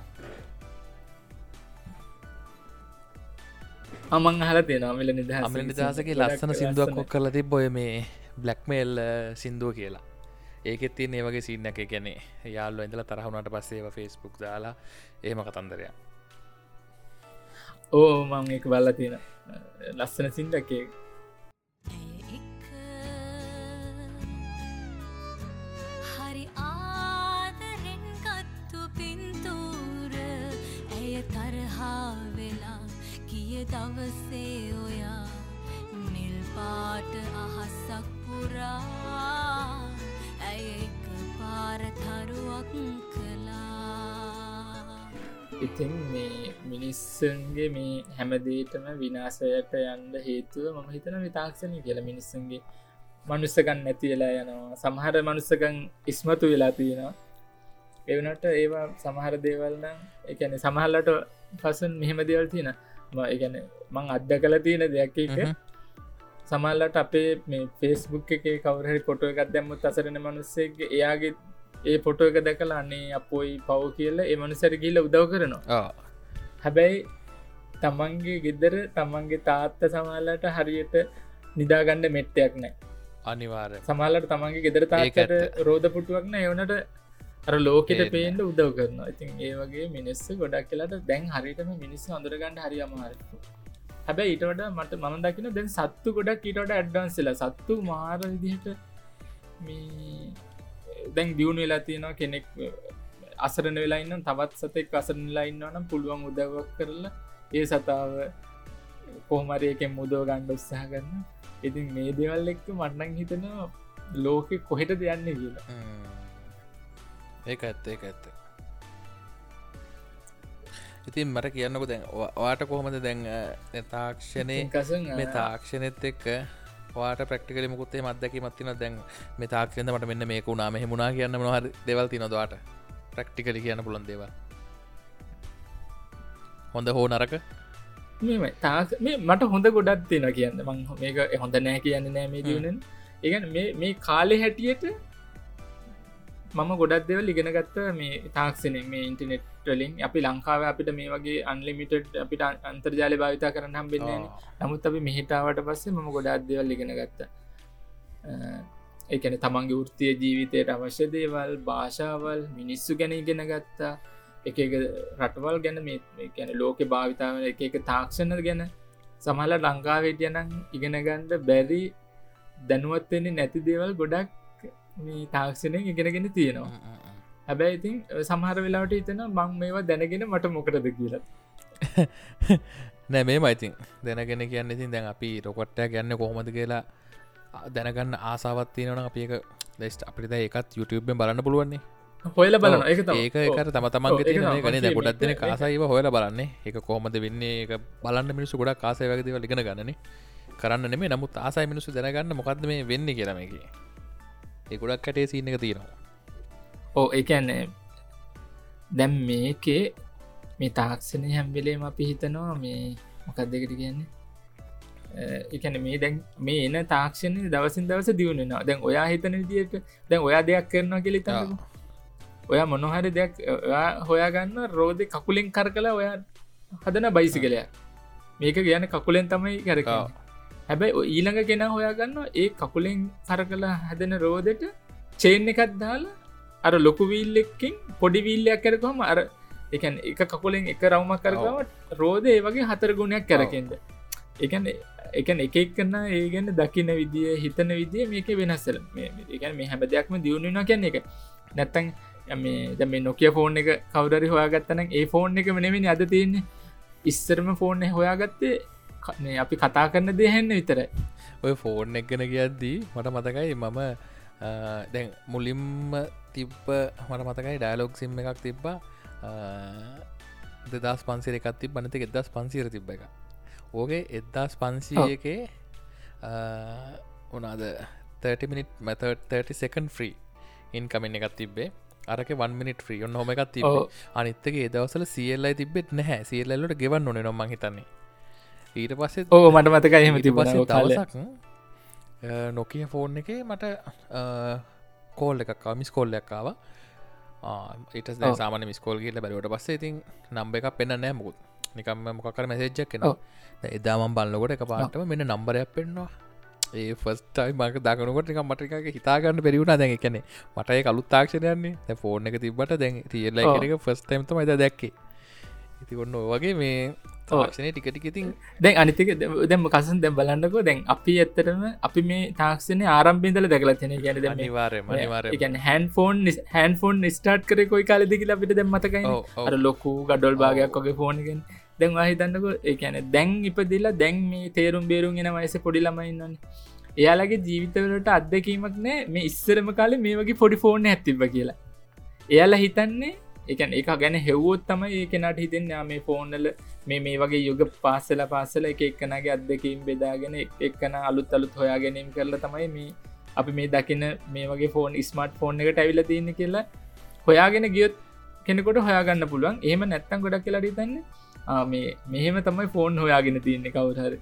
අමං හල තියෙන අමිල නිදහ අමිල නිදහසගේ ලස්සන සිින්දුවක් කොක් කරලා තිබ බොය මේ බ්ලක්මේල් සිින්දුව කියලා. ඒකෙත් තියන ඒ වගේ සින්න එක ගැනේ යාල්ල ඇඳල තරහුණට පස්සේව ෆෙස්බුක් දාලා ඒම කතන්දරයක් ඕ මං එක බල්ල තියෙන ලස්සන සිින්දකේ හරි ආදරෙන් ගත්තු පින්තූර ඇය තරහා වෙලා කිය දවසේ ඉතින් මේ මිනිස්සන්ගේ මේ හැමදේටම විනාසයට යන්ඩ හේතුව මම හිතන විතාක්ෂණය කියල මිනිස්සන්ගේ මනුස්සකන් නැතිවෙලා යනවා. සමහර මනුස්සකන් ඉස්මතු වෙලා තියෙනවා. එවනට ඒවා සමහර දේවල්න එකන සමහල්ලට පසුන් මෙහෙම දේවල් තියෙන එකන මං අද්ද කල තියෙන දෙයක් එක සමල්ලට අපේ මේ ෆෙස්බුක් එක කවරහරි පොටෝ එකක් දැම්මුත් අසරන මනුස්සේගේ එයාගේ ඒ පොටෝ එක දැකලා අන්නේ අපොයි පව් කියල ඒ මනුසර කියල උදව් කරනවා. හැබැයි තමන්ගේ ගෙදර තමන්ගේ තාත්ත සමල්ලට හරියට නිදාගණ්ඩ මෙට්ටයක් නෑ අනිවාර සමල්ලට තමන්ගේ ගෙදර තාකට රෝධ පුටුවක්න එවනට අර ලෝකෙට පේන්ට උදව් කරන ඉතින් ඒ වගේ මිනිස්ස ගොඩක් කියලට දැන් හරිටම මිනිස්ස අඳුරගන්න හරි අමහර හැබැයි ඊටට මට මන දකින දැන් සත්තු ගොඩක් ඊටට ඇඩ්ඩන්සලා සත්තු මාර විදිහට දැන් දියුණු වෙලා තියෙනවා කෙනෙක් අසරන වෙලාඉන්න තවත් සතෙක් අසරනලා ඉන්නවනම් පුළුවන් උදවක් කරලා ඒ සතාව කොහමරයකෙන් මුදව ගණ්ඩ උත්සාහ කරන්න ඉතින් මේ දෙවල් එක්ක මටනං හිතනවා ලෝකෙ කොහෙට දෙයන්න කියලා. ඒක ඇත්ත ඒක ඇත්ත. ඉතින් මට කියන්නක දැන් වාට කොහොමද දැන් තාක්ෂණය මේ තාක්ෂණෙත් එක්ක වාට ප්‍රක්ටිකල මුකුත්තේ මදක මත්තින දැන් මේ තාක්ෂද මට මෙන්න මේක වුණා. මෙහෙමුණනා කියන්න මොහර දෙවල් තිනොදවාට ප්‍රක්ටිකලි කියන්න පුළන් දේවල්. හොඳ හෝ නරක? මට හොඳ ගොඩත් තියෙන කියන්න. මං මේක හොඳ නෑ කියන්න නෑ මේ දියුණෙන් ඒගන මේ කාලෙ හැටියට මම ගොඩක් දෙවල් ඉගෙන ගත්ත මේ තාක්ෂණ මේ ඉන්ටනෙට්ටලින් අපි ලංකාව අපිට මේ වගේ අන්ලිමිටඩ් අපිට අන්තර්ජාල භාවිතා කරන්න හම්බෙන්නේ නමුත් අපි මෙහිටාවට පස්සේ මම ගොඩක් දෙවල් ඉගෙන ගත්ත. එකන තමන්ගේ ෘතිය ජීවිතයට අවශ්‍ය දේවල් භාෂාවල් මිනිස්සු ගැන ඉගෙන ගත්තා. එක රටවල් ගැන මේ ගැන ලෝක භාවිතාව එක එක තාක්ෂණ ගැන. සමහල ලංකාවේටියනම් ඉගෙනගන්ඩ බැරි දැනුවත්වෙන්නේ නැති දේවල් ගොඩක් මේ තාක්ෂණය ඉගෙනගෙන තියෙනවා. හැබැයි ඉතින් සමහර වෙලාට හිතන මං මේවා දැනගෙන මට මොකටද කියලා. නෑ මේ මයිතින් දැනගෙන කියන්න ඉතින් දැන් අපි රොකොට්ටය ගැන්න කොහොමද කියලා දැනගන්න ආසාවත්තියනවන අපික දෙස්ට අපිට ඒකත් YouTube බලන්න පුළුවන්නේ හොයල බලන එක ඒක එක තම තමන්ගේ ගන ගොඩක් දෙන කාසයිව හොයල බලන්නේ. එක කොහොමද වෙන්නේ? එක බලන්න මිනිසු ගොඩක් කාසය වගේව ලිගෙන ගන්නන කරන්න නෙේ නමුත් ආසයි මිනිසු දැනගන්න මොකක්ද මේ වෙන්න කියරමකි එකුඩක් කටේ සින්න එක තියෙනවා. ඕ එකන්නේ දැම් මේකේ මේ තාක්ෂණය හැම්වෙලේම අපි හිතනවා මේ මොකක් දෙකට කියන්නේ? එකන මේ දැන් මේ එන තාක්ෂණය දවසින් දවස දියුණෙනවා දැන් ඔයා හිතන විදිට දැන් ඔයා දෙයක් කරනවා කෙලිත ඔයා මොනොහරි දෙයක් හොයාගන්න රෝධ කකුලෙන් කර කලා ඔයා හදන බයිසි කලය මේක කියන කකුලෙන් තමයි කරකා හැබැයි ඊළඟ කෙන හොයාගන්න ඒ කකුලෙන් සර කලා හැදෙන රෝදට චේන් එකත් දාලා අර ලොකුවීල්ලෙක්කින් පොඩිවිල්ලයක් කරකොම අර එකන් එක කකුලෙන් එක රවමක් කරගවට රෝධ ඒ වගේ හතර ගුණයක් කරකෙන්ද එකන් එකන් එක එක්කන්න ඒ ගැන්න දකින විදිිය හිතන විදිිය මේක වෙනස්සල එකන් මේ හැම දෙයක්ම දියුණුනා කියන්න එක නැත්තන් මේ මේ නොකිය ෆෝන් එක කවුදරි හොයාගත්තන ඒ ෆෝන් එක මනෙවෙනි අද තියන්නේ. ඉස්සරම ෆෝර්න හොයාගත්තේ මේ අපි කතා කරන්න දෙහෙන්න විතරයි. ඔය ෆෝන් එක්ගෙන කියද්දී මට මතකයි මම දැන් මුලින්ම තිබ්බ මට මතකයි ඩයිලෝක් සිම් එකක් තිබ්බා. දෙදස් පන්සිර එකත් තිබ බනත එදස් පන්සීර තිබ්බ එක ඕගේ එදදාස් පන්සීයකේ උනාද 30 මිනිට මත 30 සකන් ්‍රී ඉන් කමෙන් එකත් තිබේ අරක වන් මිනිට ්‍රී හොම එකත් තිබ ඔව්. අනිත්තක ඒදවසල සියල්ලයි තිබෙත් නැහැ. සියල්ලට ගෙවන් නොන නොම හිතන්නේ ඊට පස්සේ ඕ මට මතක එහෙම පස්සේ දවසක් නොකිය ෆෝන් එක මට කෝල් එකක් මිස් කොල්ලක්කාව ඊට. සාමන මිස්කෝල් කියල බැලවට පස්සේ ඉතින් නම්බ එකක් පෙන්න්න නෑ මුකුත්. නිකම් මොකර මැසේජ්ජක් කෙන ඔව්. එදාමන් බලන්නකොට එක පාටම මෙන්න නම්බරයක් පෙන්වා ඒ ෆස්ටයි මක දකනකොට එක මටක හිතාගන්න පෙරිවුණ දැන් එකනේ මටය කලුත් තාක්ෂණයන්නේ ෆෝර්න එක තිබට දැන් තියල්ල. එක ෆස්ටයිම්ත මයිද දැක්කේ. ඉති ඔන්න ඔවගේ මේ තාක්ෂණය ටිකටික ඉතින් දැන් අනිතික දැම කසන් දැම් බලන්නකෝ. දැන් අපි ඇත්තරම අපි මේ තාක්ෂණය ආරම්පින්දල දැකලතින ගැන එකන් hand phone hand phone start කර කොයි කාලෙදිකල අපිට දැම් මතකයි අර ලොකු ගඩොල් භාගයක් වගේ ෆෝනගෙන් දැන් හිතන්නක ඒකැන දැන් ඉපදිලා දැන් මේ තේරුම් බේරුම් එෙන වයස පොඩි ළමයින්නන්නේ එයාලගේ ජීවිතවලට අත්දැකීමක් නෑ. මේ ඉස්සරම කාලේ මේ වගේ පොඩි ෆෝන් ඇතිබ කියලා. එයාලා හිතන්නේ එකන් එක ගැන හෙව්වොත් තම ඒකනට හිතෙන් මේ ෆෝන්නල මේ මේ වගේ යුග පාසල පාසල එක එක්කනගේ අත්දකීම් බෙදාගෙන එක්- එක්කන අලුත් අලුත් හොයා ගැනීම් කරලා තමයි මේ අපි මේ දකින මේ වගේ ෆෝන් ස්මර්ට් ෆෝන් එකට ඇවිල තියන්න කියලා හොයාගෙන ගියොත් කෙනෙකොට හොයාගන්න පුළුවන්. ඒම නැත්තම් ගොඩක් කියලා රිතන්න මේ මෙහෙම තමයි ෆෝන් හොයාගෙන තියන්නේ කවුහර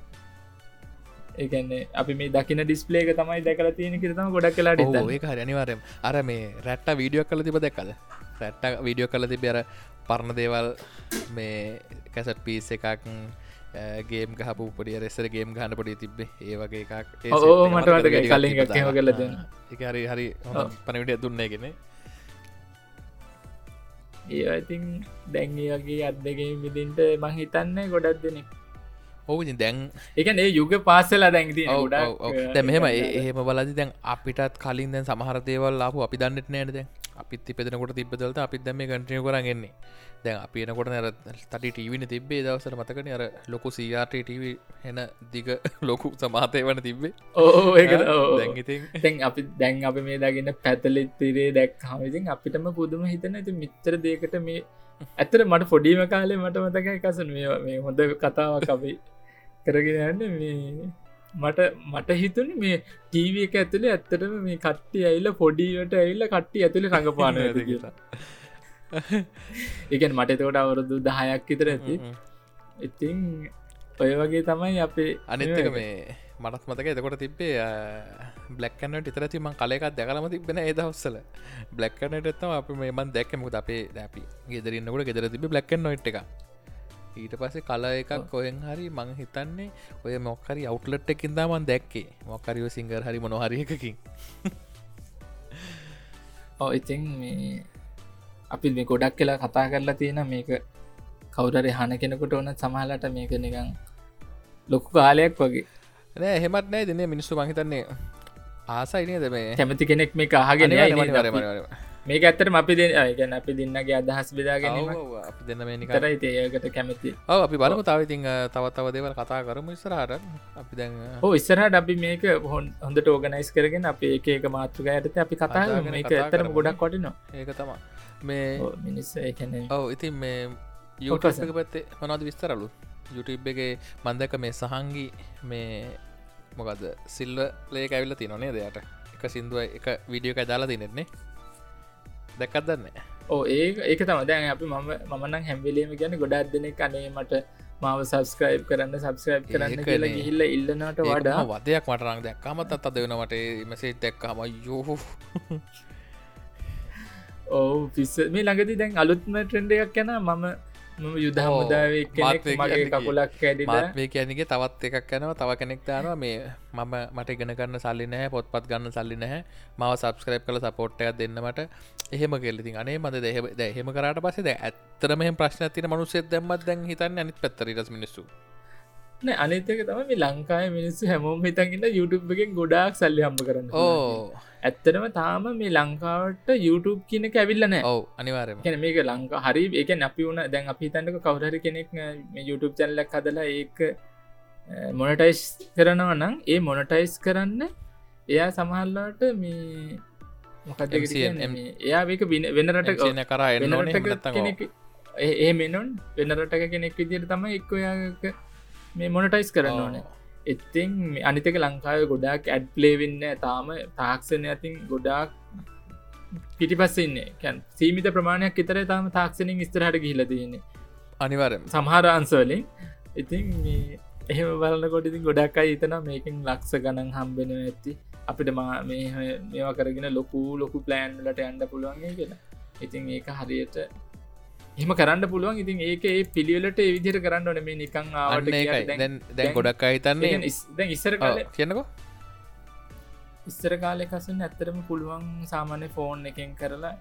ඒකන්නේ අපි මේ දකින ඩිස්පලේක තමයි දැකල තියෙන කිරතම ගොඩක් කලා ඔව් ඒක හරි අනිවාරයම අර මේ රැට්ට වීඩියෝ කල තිබ දැක්කද රැට්ට වීඩියෝ කල තිබ අර පරණ දේවල් මේ කැසට් පිස් එකක් ගේම් හපු පොඩිය රෙස්සර ගේම් ගහන්න පොඩි තිබේ ඒ වගේ එකක් මට. දෙන්න. ඒක හරි හරි ඔව්. පනවිට දුන්නගෙන ඒ ඉතින් දැන්ගේ අත්දගේ විදින්ට මං හිතන්න ගොඩක් දෙනෙක් ඔවු දැන් එකන ඒ යුග පාසලා දැන්ති ඔව්, ගොඩක් ඔව්, ඔව්. දැන් මෙහෙම ඒ- එහෙම බලදි දැන් අපිටත් කලින් දැන් සමහර දේවල් ආපු අපි දන්නෙත් නෑන දැන්. අපිත් පෙදනකොට තිබදලට අපිත් දැම කටිය කරගෙන්නේ දැන් අපි එනකොට නැර තටි ටීවින තිබේ දවසට මතකන අර ලොකු සීආට ටව එන දිග ලොකු සමාතය වන තිබ්බේ. ඕ දැන් අපි දැන් අපි මේ දගන්න පැතලෙත් තිරේ දැක් හමඉතින් අපිටම පුදුම හිතන ඇති මිත්තර දේකට මේ ඇතර මට ෆොඩීම කාලේ මට මතකයි කසන මේ හොඳ කතාවක් අපි කරගෙන යන්න මේ මට මට හිතුන මේ ටීව එක ඇතුළේ ඇත්තටම මේ කට්ටි ඇයිල්ල පොඩිවට ඇල්ල කට්ටි ඇතුළි රඟපාන ඇති කියලා. එකන් මට එතකොට අවුරුදු දහයක් විතර ඇති. ඉතිං ඔය වගේ තමයි අපේ අනිත්තක මේ මටත් මතක එතකොට තිබේ බ්ලක්කනට ඉතරතිම කලෙකක් දැකලම තිබෙන ඒදවස්සල බ්ලක්කනට එත්තම අප මේමන් දැක්කමුත් අපේ දැපි ගෙදරන්නකට ගෙදර තිබ බ්ලක්කන් නොට් එක ඊට පස්සේ කල එකක් කොහෙන් හරි මං හිතන්නේ ඔය මොක්කරි අවට්ලට් එකින්දාමන් දැක්කේ. මොක්කරිව සිංගර් හරි මොනහරි එකකින්. ඕ ඉතින් මේ අපි මේ ගොඩක් කියලා කතා කරලා තියෙන මේක කවුරරි හන කෙනෙකුට ඕන සමහලට මේක නිකං ලොකු කාලයක් වගේ නෑ එහෙමත් නෑ දෙන මිනිස්සු මහිතන්නේ ආසයිනේ දෙ මේ? කැමති කෙනෙක් මේ අහගෙන. මේක ඇත්තට අපි දෙ ගැන අපි දෙන්නගේ අදහස් ඔව්, අපි දෙන්න මේ නිකන්. තරයි ඒකට කැමති. ඔව අපි බලමු තාවඉතින් තවත්තව දේවල් කතා කරමු ඉස්සරහට. අපි දැන් හෝ ඉස්සරහට අපි මේක හොන් හොඳට ඕගනයිස් කරගෙන අප ඒක ඒක මාතෘක ඇයට අපි කතා මේක කරමු. ගොඩක් කොටිනවා ඒක තමා මේ මිනිස්ස ඒකැන ඔව ඉතින් මේ. යුක පැත්තේ මොනද විස්තරලු? YouTube එක මන්දක මේ සහන්ගි මේ මොකද සිල්ව ලේ ඇවිල්ල තිනොනේ දෙයට එක සිින්දුව එක විඩියෝ එක දාලා තිනෙන්නේ දැකත් දන්න ඕ ඒ ඒක තම දැන් අපි මම මනං හැම්වෙලීම ගැන ගොඩක් දෙනෙ කනේ මට මාව සබස්ක්‍රයිබ් කරන්න සබස්ක්‍රයිබ් කරන්න. කියලා ගිහිල්ල ඉල්ලනට වඩා වදයක් මටරං දැක්කමත් අත දෙවනවට මෙසේ දැක්කම. යෝ ඕ පිස්ස. මේ ළඟති දැන් අලුත්ම ට්‍රෙන්ඩ එකක් යැන මම මම යුද. හමුදාව කෙනෙක් මගේ කකුලක් කැඩිලා මාත්වේ කියනගේ තවත් එකක් යනවා. තව කෙනෙක් දානවා. මේ මම මට ඉගෙන ගන්න සල්ලි නැහැ පොත්පත් ගන්න සල්ලි නැහැ. මව සබස්ක්‍රයිප් කල සපෝට්ටයක් දෙන්නමට එහෙම කෙල්ලති අනේ මද දෙහ එහෙම කරට පසේ ඇත්තරම ප්‍රශ්න තින මනුස්සෙත් දැම්මත් දැන් හිතන්න අනිත් පැත්තරිටස් මිනිස්සු අනිතක තම මේ ලංකාය මිනිස්සු හැමෝම හිතන්ගන්න YouTube එකෙන් ගොඩාක් සල්ලි හම්බ කරන්න ඕ. ඇත්තටම තාම මේ ලංකාවට YouTube කියන ඇවිල්ල නෑ. ඔව් අනිවාරම කැන මේක ලංකා හරි ඒක අපි වුණ දැන් අපි තන්නක කවුරහරි කෙනෙක් YouTube චැනලක් හදලා ඒක මොනටයිස් කරනව නම් ඒ මොනටයිස් කරන්න එයා සමහල්ලාට මේ මොකද එයා ඒක වෙන රට න කරා නැත්තම් කෙනෙක් ඒ මෙනුන් වෙන රටක කෙනෙක් විදිර තම එක්ක ඔයාක මේ මොනටයිස් කරන්න ඕන. එත්තින් අනිතක ලංකාව ගොඩාක් ඇඩ් පලේවෙන්න තාම තාක්ෂණය ඇතින් ගොඩාක් පිටිපස්සන්නේ කැන් සීමිත ප්‍රමාණයක් එතර තාම තාක්ෂණින් ස්තරහට ගිහිල තියෙන්නේ. අනිවාරම සමහර අන්සවලින් ඉතින් එහෙම බලන්නකොට ඉතින් ගොඩක් අයි හිතන මේකින් ලක්ෂ ගණන් හම්බෙන ඇති අපිට මා මේ මේවා කරගෙන ලොකු ලොකු ප්ලෑන්ලට අන්ඩ පුළුවන්ගේ කියලා. ඉතින් ඒක හරියට එහම කරන්න පුළුවන්. ඉතින් ඒක පිළිවෙලට විදිර කරන්න ඕන. මේ නිකං ආවට දැන් ගොඩක් අහිතන්නේ දැන් ඉස්සර කාල කියනකෝ ඉස්සර කාලෙ කසන් ඇත්තරම පුළුවන් සාමාන්‍ය ෆෝන් එකෙන් කරලා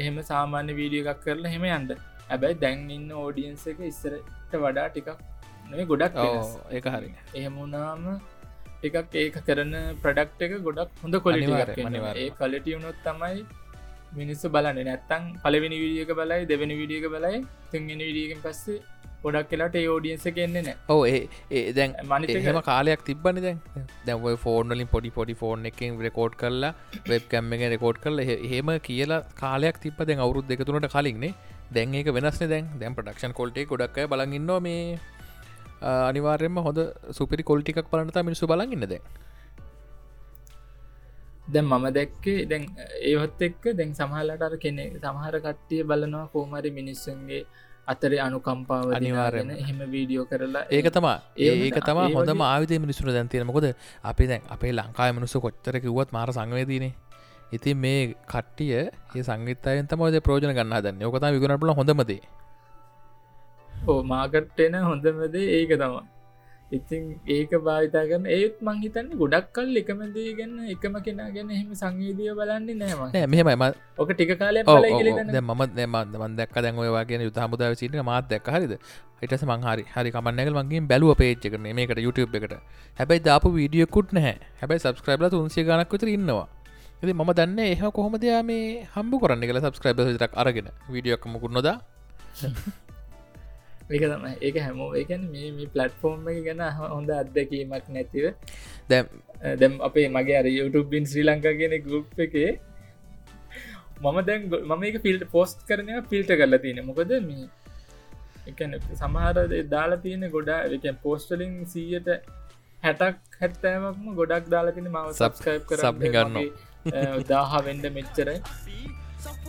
එහෙම සාමාන්‍ය වීඩිය එකක් කරලා හෙම යන්ට හැබැයි දැන් ඉන්න ඕඩියන්ස එක ඉස්සරට වඩා ටිකක් නේ ගොඩක්. ඒක හරි. එහෙමුණාම එකක් ඒක කරන ප්‍රඩක්් එක ගොඩක් හොඳ අනිවාර්යයෙන්. ඒ කලටි වුණොත් තමයි මිනිස්සු බලන්න. නැත්තං පලවෙනි විඩියක බලයි දෙවැනි විඩියක බලයි. තුන්ගෙන විඩියකෙන් පස්සේ ගොඩක් කෙලාට ඒ ඕඩියන්ස කෙන්නේ නෑ ඕ ඒ දැන් මනිත එහෙම කාලයක් තිබන දැන්. දැව ෆෝර්නලින් පොඩි පොඩි ෆෝන් එකින් රෙකෝඩ් කරලා වෙබ් කැම්ම එක රෙකෝඩ් කරල හෙම කියලා කාලයක් තිබ දැන් අවුරුද් දෙකතුනට කලින්න්නේ දැන් ඒක වෙනස්න දැන්. දැන් ප්‍රඩක්ෂන් කොල්ටේ ගොඩක් බලගන්නවා මේ. අනිවාර්යම හොඳ සුපිරි කොල්ටිකක් බලනත මිනිසු බලගන්න දැන් මම දැක්කේ දැන් ඒවත් එක්ක දැන් සමහලට අර කෙනෙ සමහර කට්ටිය බලනවා කෝමරි මිනිස්සුන්ගේ අතරේ අනුකම්පාව. අනිවාරෙන එහෙම වීඩියෝ කරලා. ඒක තමා ඒක තම වගේ- ආවිදය මිනිසුන දැන්තියෙන මොකද අපි දැන් අපේ ලංකාය මනුස්ස කොච්චර කිව්වත් මාර සංවේදීනේ. ඉතින් මේ කට්ටිය ඒ සංගිතයෙන් තමද ප්‍රෝජන ගන්න දන්න යෝකතා විගුණටල හොඳමදේ ඕ මාකට්ටෙන හොඳමද ඒක තමා ඉතින් ඒක භාවිතා කරන ඒත් මං හිතන්න ගොඩක් කල් එකමදේ ගන්න එකම කෙනා ගැන එහෙම සංවේදිය බලන්නේ නෑම නෑ මෙහෙමයි ඕක ටික ඔව් කියල ඔව්. දැන් මත් නෑම මන් දැක් දැන් ඔය වගේ යුත හමුදාව සිට මාත් දැක් හරිද? හිටස මංහරි හරි කමන්නගල් මගේ බැලුව පේච්ච කරන මේකට YouTube එකට. හැබැයි දාපු වීඩියකුත් නැහැ. හැබැයි සබස්ක්‍රයිබ්ල තුන්සිය ගනක් විතර ඉන්නවා. ඇති ම දන්න එහ කොහොමදයා මේ හම්බු කරන්න කල සබස්ක්‍රයිබ විතරක් අරගෙන වීඩියක් මුකුත් නොද ඒක තම ඒක හැමෝ ඒකන මේ මේ පලට්ෆෝර්ම් එක ගැන හොඳ අත්දැකීමක් නැතිව. දැම් දැම් අපේ මගේ අර YouTube බින් ශ්‍රී ලංකා කියෙන ගුප් එකේ මම දැන් මම එක ෆිල්ට පෝස්ට් කරනය පිල්ට කරලා තියෙන මොකද මේ එකන සමහර දේ දාලා තියෙන ගොඩා එක පෝස්ටලින් සීයට හැටක් හැත්තෑමක්ම ගොඩක් දාලා තින මව සබස්කයිප් කර ගන්නවා. දාහ වෙන්ඩ මෙච්චරයි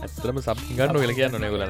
ඇත්තරම සබ් ගන්න වෙල කියන්න නෙගලන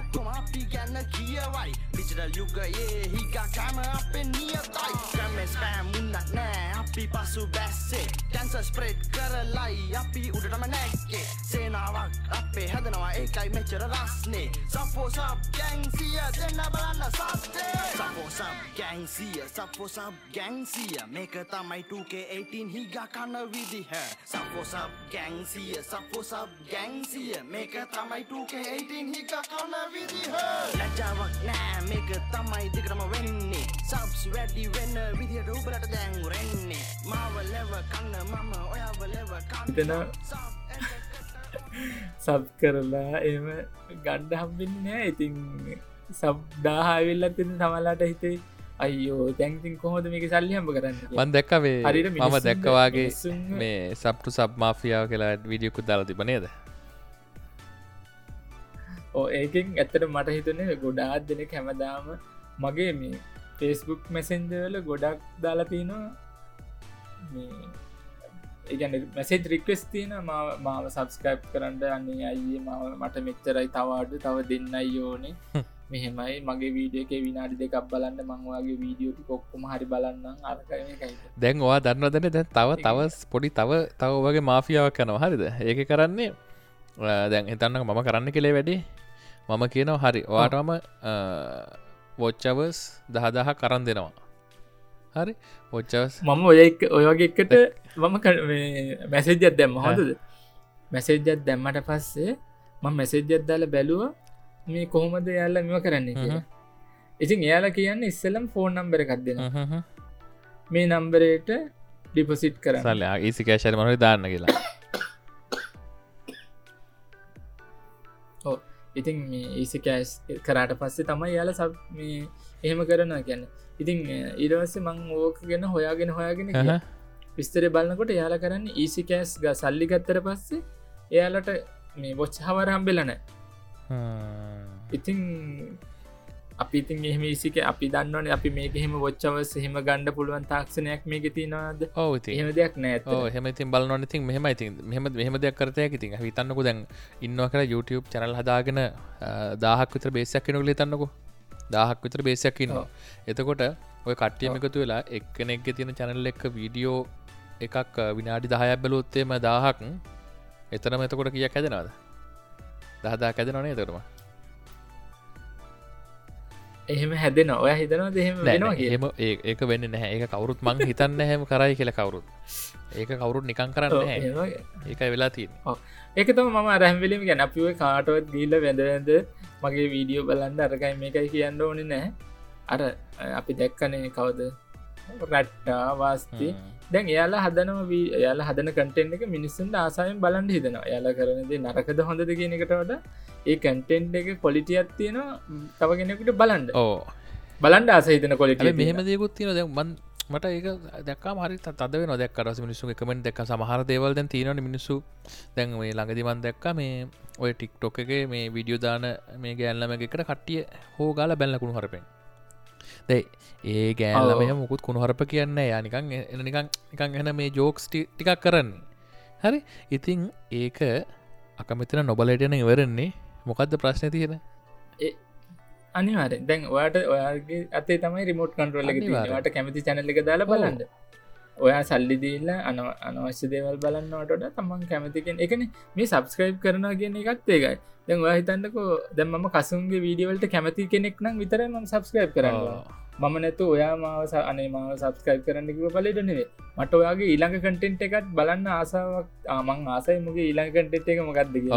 ඔක්කොම අපි ගැන්න කියවයි. ඩිජිටල් යුගයේ හිගා කෑම අපේ නියතයි. ක්‍රමෙ ස්පෑම් මුන්නක් නෑ. අපි පසු බැස්සේ කැන්ස ස්ප්‍රේඩ් කරලයි අපි උඩටම නැක්කේ සේනාවක් අපේ හැදනවා ඒකයි මෙච්චර රස්නේ සපෝ සබ් ගැංසිය දෙන්න බලන්න සබ්දේ සපෝ සබ් ගැංසිය සපෝ සබ් ගැංසිය මේක තමයි 2K18 හිගා කන්න විදිහ සපෝ සබ් ගැංසිය සපෝ සබ් ගැංසිය මේක තමයි 2K18 හිගා කන්න විදිහ ලැජ්ජාවක් නෑ මේක තමයි දිගටම වෙන්නේ සබ්ස් වැඩි වෙන්න විදිහට උබලට දැන් රෙන්නේ හිතන සබ් කරලා එම ගණ්ඩ හම්බින්න ඉතින් සබ් දාහවිල්ලත් තමලාට හිතේ අයියෝ තැන්තින් කොහොද මේක සල්ලි හම්බ කරන්න. මන් දැක්කවේ හරියට මම දැක්කවාගේ මේ සබ්ටු සබ් මාෆියාව කියලා විඩියකුත් දාලා තිබ නේද? ඕ ඒකින් ඇත්තට මට හිතන ගොඩාත් දෙන හැමදාම මගේ මේ ෆෙස්බුක් මැසෙන්ජවල ගොඩක් දාලා තිනවා ඒගැන මැසේජ් රික්වෙස් තියන මාව සබස්කයිප් කරන්න අන්නේ අයියේ මාව මට මෙච්චරයි තවාඩ තව දෙන්නයි යෝනේ මෙහෙමයි මගේ වීඩියක විනාඩි දෙකක් බලන්න මංවාගේ වීඩියෝටි කොක්කුම හරි බලන්න අරකරන එකයි. දැන් වා දන්න දැන දැන් තව තවස් පොඩි තව තව වගේ මාෆියාවක් කනවා හරිද? ඒක කරන්නේ දැන් හිතන්න මම කරන්න කෙලේ වැඩි. මම කියනවා හරි වාටම වොච්චවස් දහදහ කරන් දෙනවා හරි. ඔච්චවස් මම ඔය එක ඔය වගේ එකට මම මැසේජත් දැම්ම. හොඳද? මැසේජත් දැම්මට පස්සේ ම මැසේජත් දාල බැලුව මේ කොහොමද යාල්ල මෙම කරන්නේ කියලා. ඉතින් එයාල කියන්න ඉස්සලම් ෆෝන් නම්බර එකක් දෙෙන මේ නම්බරයට ඩිපොසිට් කරන්න. සල්ල ඒසි කෑශර මනයි දාන්න කියලා. ඉතින් මේ ඒසි කෑස් කරාට පස්සේ තමයි යාල සබ් මේ එහෙම කරන ගැන ඉතින් ඉරවස්ස මං ඕක ගැන හොයාගෙන හොයාගෙන. විස්තර බලන්නකොට යාල කරන්න ඊසි කෑස් ග සල්ලි ගත්තර පස්සේ එයාලට මේ බොච් හවර හම්බෙලන හ්ම්. ඉතින් අපි ඉතින් එහෙම ඉසික අපි දන්නවන අපි මේක එහෙම ොච්චවස් එහෙම ගණ්ඩ පුළුවන් තාක්ෂණයක් මේක තිනවාද ඔව් ඉතින්. එහෙම දෙයක් නෑත හෙම ඉතින් බලන්න ඉතින් මෙහම ඉතින් මෙහම මෙහම දෙයක් කරතයක් ඉතින්. හිතන්නකු දැන් ඉන්නව කර YouTube චැනල් හදාගෙන දාහක් විතර බේසයක් කෙනු ලිතන්නකු දාහක් විතර බේසයක් ඉන්න ඔව්. එතකොට ඔය කට්ටියම එකතු වෙලා එක්කනෙක්ග තියෙන චැනල් එක්ක වීඩියෝ එකක් විනාඩි දහයක් බැලුත්තේම දාහක්. එතනම එතකොට කියක් හැදෙනවාද? දහදා කැදනනේ එතරම එහෙම හැදෙන ඔය හිතනවා දෙහෙම එහෙම ඒ- ඒක වෙන්න නැහැ. ඒක කවරුත් මං හිතන්න හැම කරයි කියල කවරුත්. ඒක කවරුත් නිකං කරන්න ඒකයි වෙලා තින් ඒක තම මම රැම්විලිම ගැන අපිව කාටවත් ගීල්ල වැඳවැද මගේ වීඩියෝ බලන්ද අරකයි මේකයි කියන්න ඕනි නෑ අර අපි දැක්කනේ කවද? රට්ටා වාස්ති. දැන් එයාලා හදනම වී එයාලා හදන කටෙන්් එක මිනිස්සුන්ට ආසායෙන් බලන්ඩ හිදෙනවා යාලා කරනද නරකද හොඳද කියන එකට වඩ ඒ කටෙන්් එක කොලිටියත් තියෙනවා ම්, තව කෙනෙකුට බලන්ඩ ඕ බලන්ඩ ආසහිතන කොලිට මෙහම දෙකුත් තින දැ මන් මට ඒක දක් මරි තද නො දක් මිනිසු කමෙන්ට දෙක් සමහර දේවල් දැන් තියෙනට මිනිස්සු. දැන් මේ ළඟදිමන් දැක්ක මේ ඔය ටික්ටොක් එක මේ විඩියෝ දාන මේ ගෑල්ලම එකට කට්ටිය හෝ ගාල බැල්ලකුණු හරපෙන්. දැයි ඒ ගෑල්ලම ඔව්. මුකුත් කුණු හරප කියන්න යනිකං එ නිකං නිකං එන මේ ජෝක්ස් ටිකක් කරන්නේ. හරි? ඉතිං ඒක අකමතින නොබලටයන ඉවරන්නේ. මොකක්ද ප්‍රශ්න තියෙන අනිවාර දැන් ඔයාට ඔයාගේ අතේ තමයි රිමෝට් කන්ටරෝල්ල. ට කැමති චැනල්ල එක දාලා. බලන්න. ඔයා සල්ලි දීල්ල අන අනවශ්‍ය දේවල් බලන්නට තමන් කැමතිකෙන් එකන මේ සබස්ක්‍රයිබ් කරනවා කියන එකත් ඒකයි. දැන් ඔයා හිතන්නකෝ දැම් මම කසුන්ගේ වීඩියවලට කැමති කෙනෙක් නම් විතර ම සබස්ක්‍රයිබ් කරන්න මම නැතු ඔයා මාව ස- අනේ මාව සබස්ක්‍රයිබ් කරන්නකිව පලට නෙවේ මට ඔයාගේ ඊළඟ කටෙන්ට් එකත් බලන්න ආසාාවක් ආමං ආසයි මගේ ඊළඟ කටෙට් එක මොකක්දක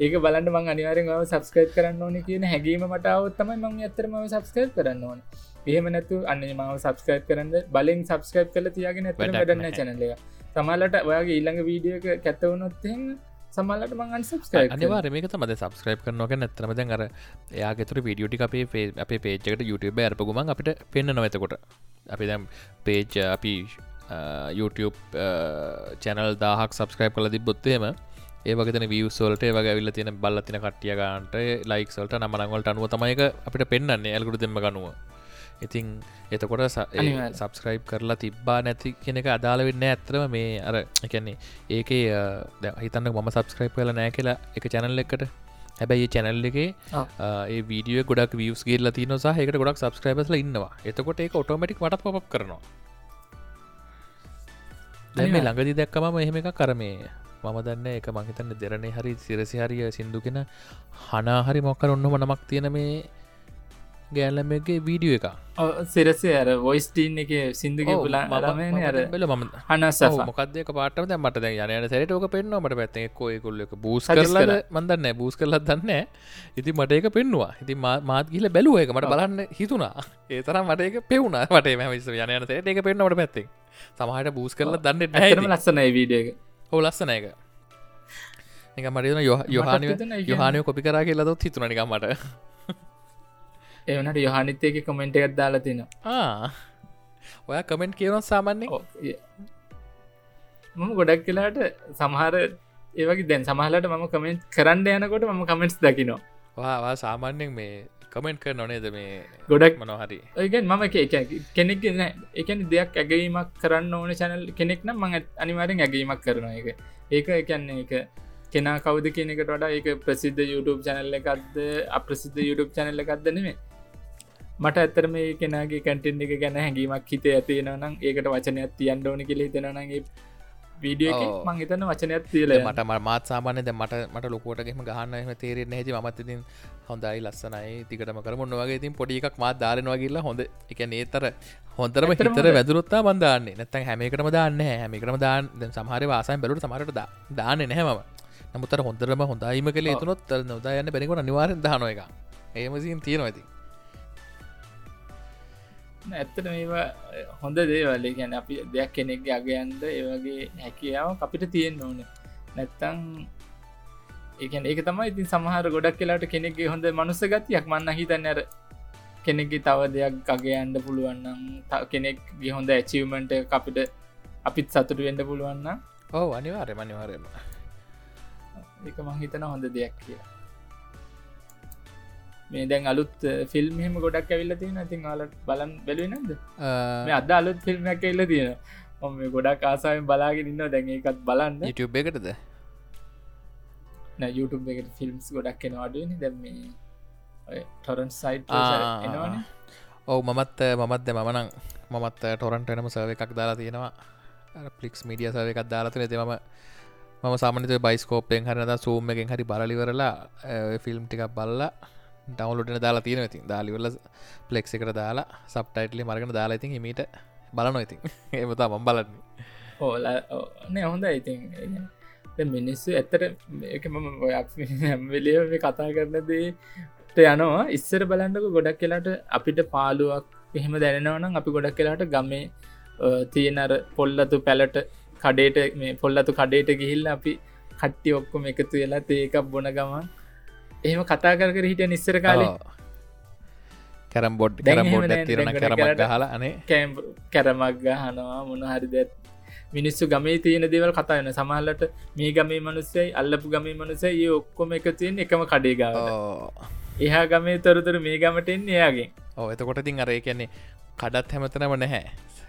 ඒක බලන්න මං අනිවාරෙන් ව සබස්ක්‍රයිබ් කරන්න ඕන කියන හැගීම මට අවත්තමයි මං ඇතරම සබස්ක්‍රයිබ් කරන්න ඕන. එහෙම නැතු අන්න මාව සබස්ක්‍රයිබ් කරන්න බලින් සබස්ක්‍රයිබ් කල තියාගෙන වැඩක් වැඩන්න. චැනලය සමල්ලට ඔයාගේ ඊළඟ වීඩියක කැත්තවනොත්හෙම සමල්ලට මං අන්සබස්ක්‍රයිබ් අනිවාර මේක තමද සබස්ක්‍රයිප් කරනක නැතරම දැන් අර එයාගෙතුර විඩියෝටි අපේ ෆේ අපේ පේජ්කට YouTube ඇරපගුමන් අපිට පෙන්න්න නොවතකොට අපි දැම් පේජ් අපි YouTube චැනල් දාහක් සබස්ක්‍රයිප් කල තිබොත්තේම ඒවගතන වියසෝල්ට වගේ විල්ල තියෙන බල්ල තින කට්ටිය ගන්ට ලයික්සල්ට නමනංවලට අනුව තමයික අපිට පෙන්න්නේ ඇල්කුට දෙම ගනුව ඉතින් එතකොට. සබස්ක්‍රයිබ් කරලා තිබ්බා නැති කෙනෙක අදාළ වෙන්න ඇත්‍රම මේ අර එකන්නේ ඒකේ හිතන්න මම සබස්ක්‍රයිප් කල නෑ කියලා එක චැනල් එකට හැබැයි චැනල් එකේ. ඒ වීඩිය ගොඩක් වියස් ගේල්ල තින සහකට ගොඩක් සබස්ක්‍රයිබස්ල ඉන්නවා එතකොට ඒක ඔටෝමටික් මට පොප් කරනවා දැම. ළඟදි දැක්කමම එහෙම එක කරමේ මම දන්න එක මහිතන්න දෙරනේ හරි සිරසි හරිය සිින්දුගෙන හනාහරි මොක්කර ඔන්නම නමක් තියෙන මේ ගෑල්ලමගේ වීඩියෝ එක සිරසේ අර වොයිස්ටීන් එක සිින්දුග පුලා අරමන අර බල ම හනස මොකක්දක පාට මට යන සැරටෝක පෙන්න්නමට පැත්තේ කොයකුල්ලක බූස් Suggest කරලද? කළා. මන්දන්න බූස් කරලත් දන්න ඉති මට එක පෙන්වා ඉති මාත් ගිල බැලුව එක මට. බලන්න හිතුනා ඒ තරම් මට එක පෙවුණ. මට මවිස යන සට එක පෙන්න්නට පැත්තේ සමහට බූස් කරල දන්න ඇතරම ලස්සනයි වීඩියක හෝ ලස්සන එක නික මටන යොහනය හිතුණා ඒ කියන්නේ- යොහනය කොපි කරා කියලදොත් හිතුනනිකමට එවනට යොහනිතයක කොමෙන්ට් එකත් දාලා තින ඔය කමෙන්ට් කියවන සාමන්නේ මම ගොඩක් කියලාට සමහර ඒවගේ දැන් සමහලට මම කමෙන්ට් කරන්න යනකොට මම කමෙන්ට්ස් දකිනවා. සාමාන්‍යෙන් මේ කමෙන්ට් කර නොනේද මේ ගොඩක් මනොහරි ඒගෙන් මම කෙනෙක් එකන දෙයක් ඇගීමක් කරන්න ඕන චැනල් කෙනෙක් නම් මඟ අනිවාරෙන් ඇගීමක් කරන එක ඒක එකන්නේ එක කෙනා කවද කියනෙකට වඩා ඒක ප්‍රසිද්ධ YouTube චැනල්ල එකක්ද අප්‍රසිද්ධ YouTube චැනල්ල එකක්ද නෙමේ මට ඇත්තර මේ කෙනගේ කැටෙන්් එක ගැන හැඟීමක් හිතේ ඇතියෙනනම් ඒකට වචනයක් තියන්ඩ ඕන කියල හිතනනගේ වීඩියෝ. මං හිතන වචනයක් තියල මට මාත් සාමානය ද මට මට ලොකෝටගෙම ගහන්න තේරෙන හැති මත්තිතින් හොඳයි ලස්සනයි තිකටම කරමුන්න වගේ තින් පොඩි එකක් මාත් දාරන වගේල්ලා හොඳ එක නේතර හොඳරම හිතර. වැදුරොත්තා බන්ධන්න නැත්තන් හැමිකරම දාන්න. හැමිකරම දාන් දැන් සමහර වාසයන් බැලුට සමරට දා දාන්න නැහැම නමුතර හොඳරම හොඳයිම කළ. එතුනොත් නොදායන්න බැනිකොට අනිවාරෙන් දහන එක ඒමසින් තියෙනවා ඇති ඇත්තට මේවා හොඳ දේවල්ල ගැන අපි දෙයක් කෙනෙක්ගේ අගයන්ද ඒවගේ හැකියාව අපිට තියෙන්න්න ඕන. නැත්තං ඒකන ඒක තමයි ඉතින් සමහර ගොඩක් කියලාට කෙනෙක්ගේ හොඳ මනුස්ස ගතියක්. මන්න හිතන්න අර කෙනෙක තව දෙයක් ගගේ අන්ඩ පුළුවන්නම් කෙනෙක් ගිහොඳ ඇචීවමට අපිට අපිත් සතුට වෙන්ඩ පුළුවන්න ඔව අනිවාරය මනිවාරයම එක මංහිතන හොඳ දෙයක් කියලා මේ දැන් අලුත් ෆිල්ම් හෙම ගොඩක් ඇවිල්ල තියෙන ඉතින් අලට බලන් බැලුව නද මේ අද අලුත් ෆිල්ම්යක් එල්ල තියෙන ඔම ගොඩක් ආසායෙන් බලාගෙන ඉන්න දැන් එකත් බලන්න. YouTube එකටද? YouTube එකට ෆිල්ම්ස් ගොඩක් එෙන අඩුවනි දැම ටොරන් සයිට් එනවාන. ඔවු මමත් මමත්ද මමනං මමත් ටොරන්ටනම සව එකක් දාලා තියෙනවා. පලික්ස් මීඩිය සව එකක් දාලාතන දෙමම මම සාමනත බයිස්කෝප්පෙන් හරද සූම එකෙන් හරි බලලිවරලා ෆිල්ම් ටිකක් බල්ලා ඩවලුටන දාලා තියෙන ඉතින්. දාලිවල පලෙක්් එකට දාලා සබ්ටයිටලි මරගෙන දාලා ඉතින් හිමීට බලනො ඉතින්. එමතා මම් බලන්නේ. ඕල නෑ හොඳ ඉතින්. මිනිස්සු ඇත්තට එක මම ඔයක් වෙලිය කතා කරනදේට යනවා. ඉස්සර බලන්නක ගොඩක් කියලාට අපිට පාලුවක් එහෙම දැනෙනවනම් අපි ගොඩක් කියලාට ගමේ තියෙනර පොල්ලතු පැලට කඩේට මේ පොල්ලතු කඩේට ගිහිල්ල අපි කට්ටි ඔක්කොම එකතු වෙලා ඒකක් බොන ගමන් එහෙම කතා කර හිටිය නිස්සර කාලේ. කැරම් බොඩ් කැරම් බොඩ් තිරන කරමට හලා අනේ. කෑම් කැරමක් ගහනවා මොන හරි දැත් මිනිස්සු ගමේ තියෙන දේවල් කතායන සමහල්ලට මේ ගමේ මනුස්සයි අල්ලපු ගමේ මනුසයි ඒ ඔක්කොම එක තියෙන් එකම කඩේගාව එහා ගමේ තොරතුර මේ ගමටෙන් එයාගේ ඕ එතකොට තින් අර කියන්නේ කඩත් හැමතනම නැහැ.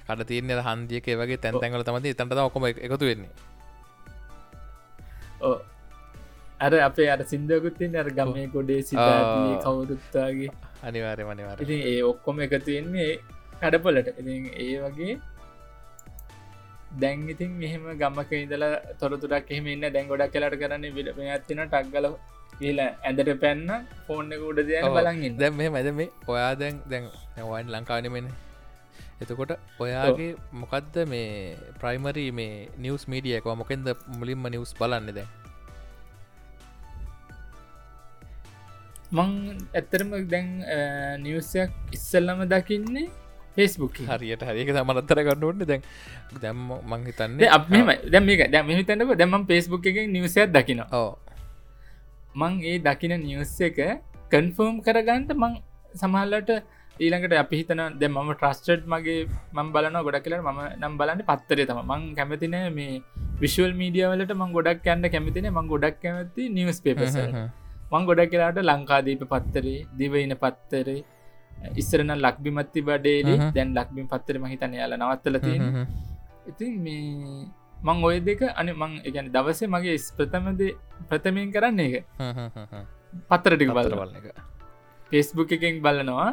කඩ තියන්නේ හන්දියක වගේ තැන්තැන්ගල තමති තැන්ට ඔකොම එකතු වෙන්නේ අර අපේ අර සිින්දකුත්තින් අර ගමේ ගොඩේ සිදාතිය කවුරුත්තාගේ. අනිවාරය මනිවාර ඉතින් ඒ ඔක්කොම එකතුවෙන්නේ කඩපොලට ඉතින් ඒ වගේ දැන් ඉතින් මෙහෙම ගම්මක ඉදලා තොරතුරක් එහෙම ඉන්න. දැන් ගොඩක් කලට කරන්න විඩ ඇතින ටක්ගල කියල ඇඳට පැන්න ෆෝර්න උඩ දයන බලගින් දැම් මේ මැද මේ ඔයා දැන් දැන් වයින් ලංකානමෙන එතකොට ඔයාගේ මොකක්ද මේ ප්‍රයිමරි මේ නිවස් මීඩියකව මොකෙන්ද මුලින්ම නිවස් බලන්න දැන් මං ඇත්තරම දැන් නිවසයක් ඉස්සල්ලම දකින්නේ ෆෙස්බුක් හරියට හරික සමනත්තර ගන්නඩ දැන් දැම් මං හිතන්නේ අප මෙම දැම හිතන්නක. දැම පේස්බුක් එක නිවසයක් දකින ඕ මං ඒ දකින නිවස් එක කන්ෆර්ම් කරගන්නට මං සමහල්ලට ඊළඟට අපි හිතන දෙ මම ට්‍රස්ටඩ් මගේ මං බලන ගොඩ කියල ම නම් බලන්න පත්තරේ තම මං කැමතින මේ විශවල් මීඩියවලට මං ගොඩක් යන්න කැමතින මං ගොඩක් කැමති නිවස් පේපස මං ගොඩක් කියලාට ලංකාදීප පත්තරේ දිවයින පත්තරේ ඉස්සරන ලක්බිමත්ති බඩේලි දැන් ලක්බිම් පත්තර මහිතන යාල නවත්තල තියෙන ඉතින් මේ මං ඔය දෙක අනි මං එකන දවසේ මගේ ස්ප්‍රතමද ප්‍රථමයෙන් කරන්න එක පත්තරටික බලවල්ල එක. පෙස්බුක් එකෙන් බලනවා.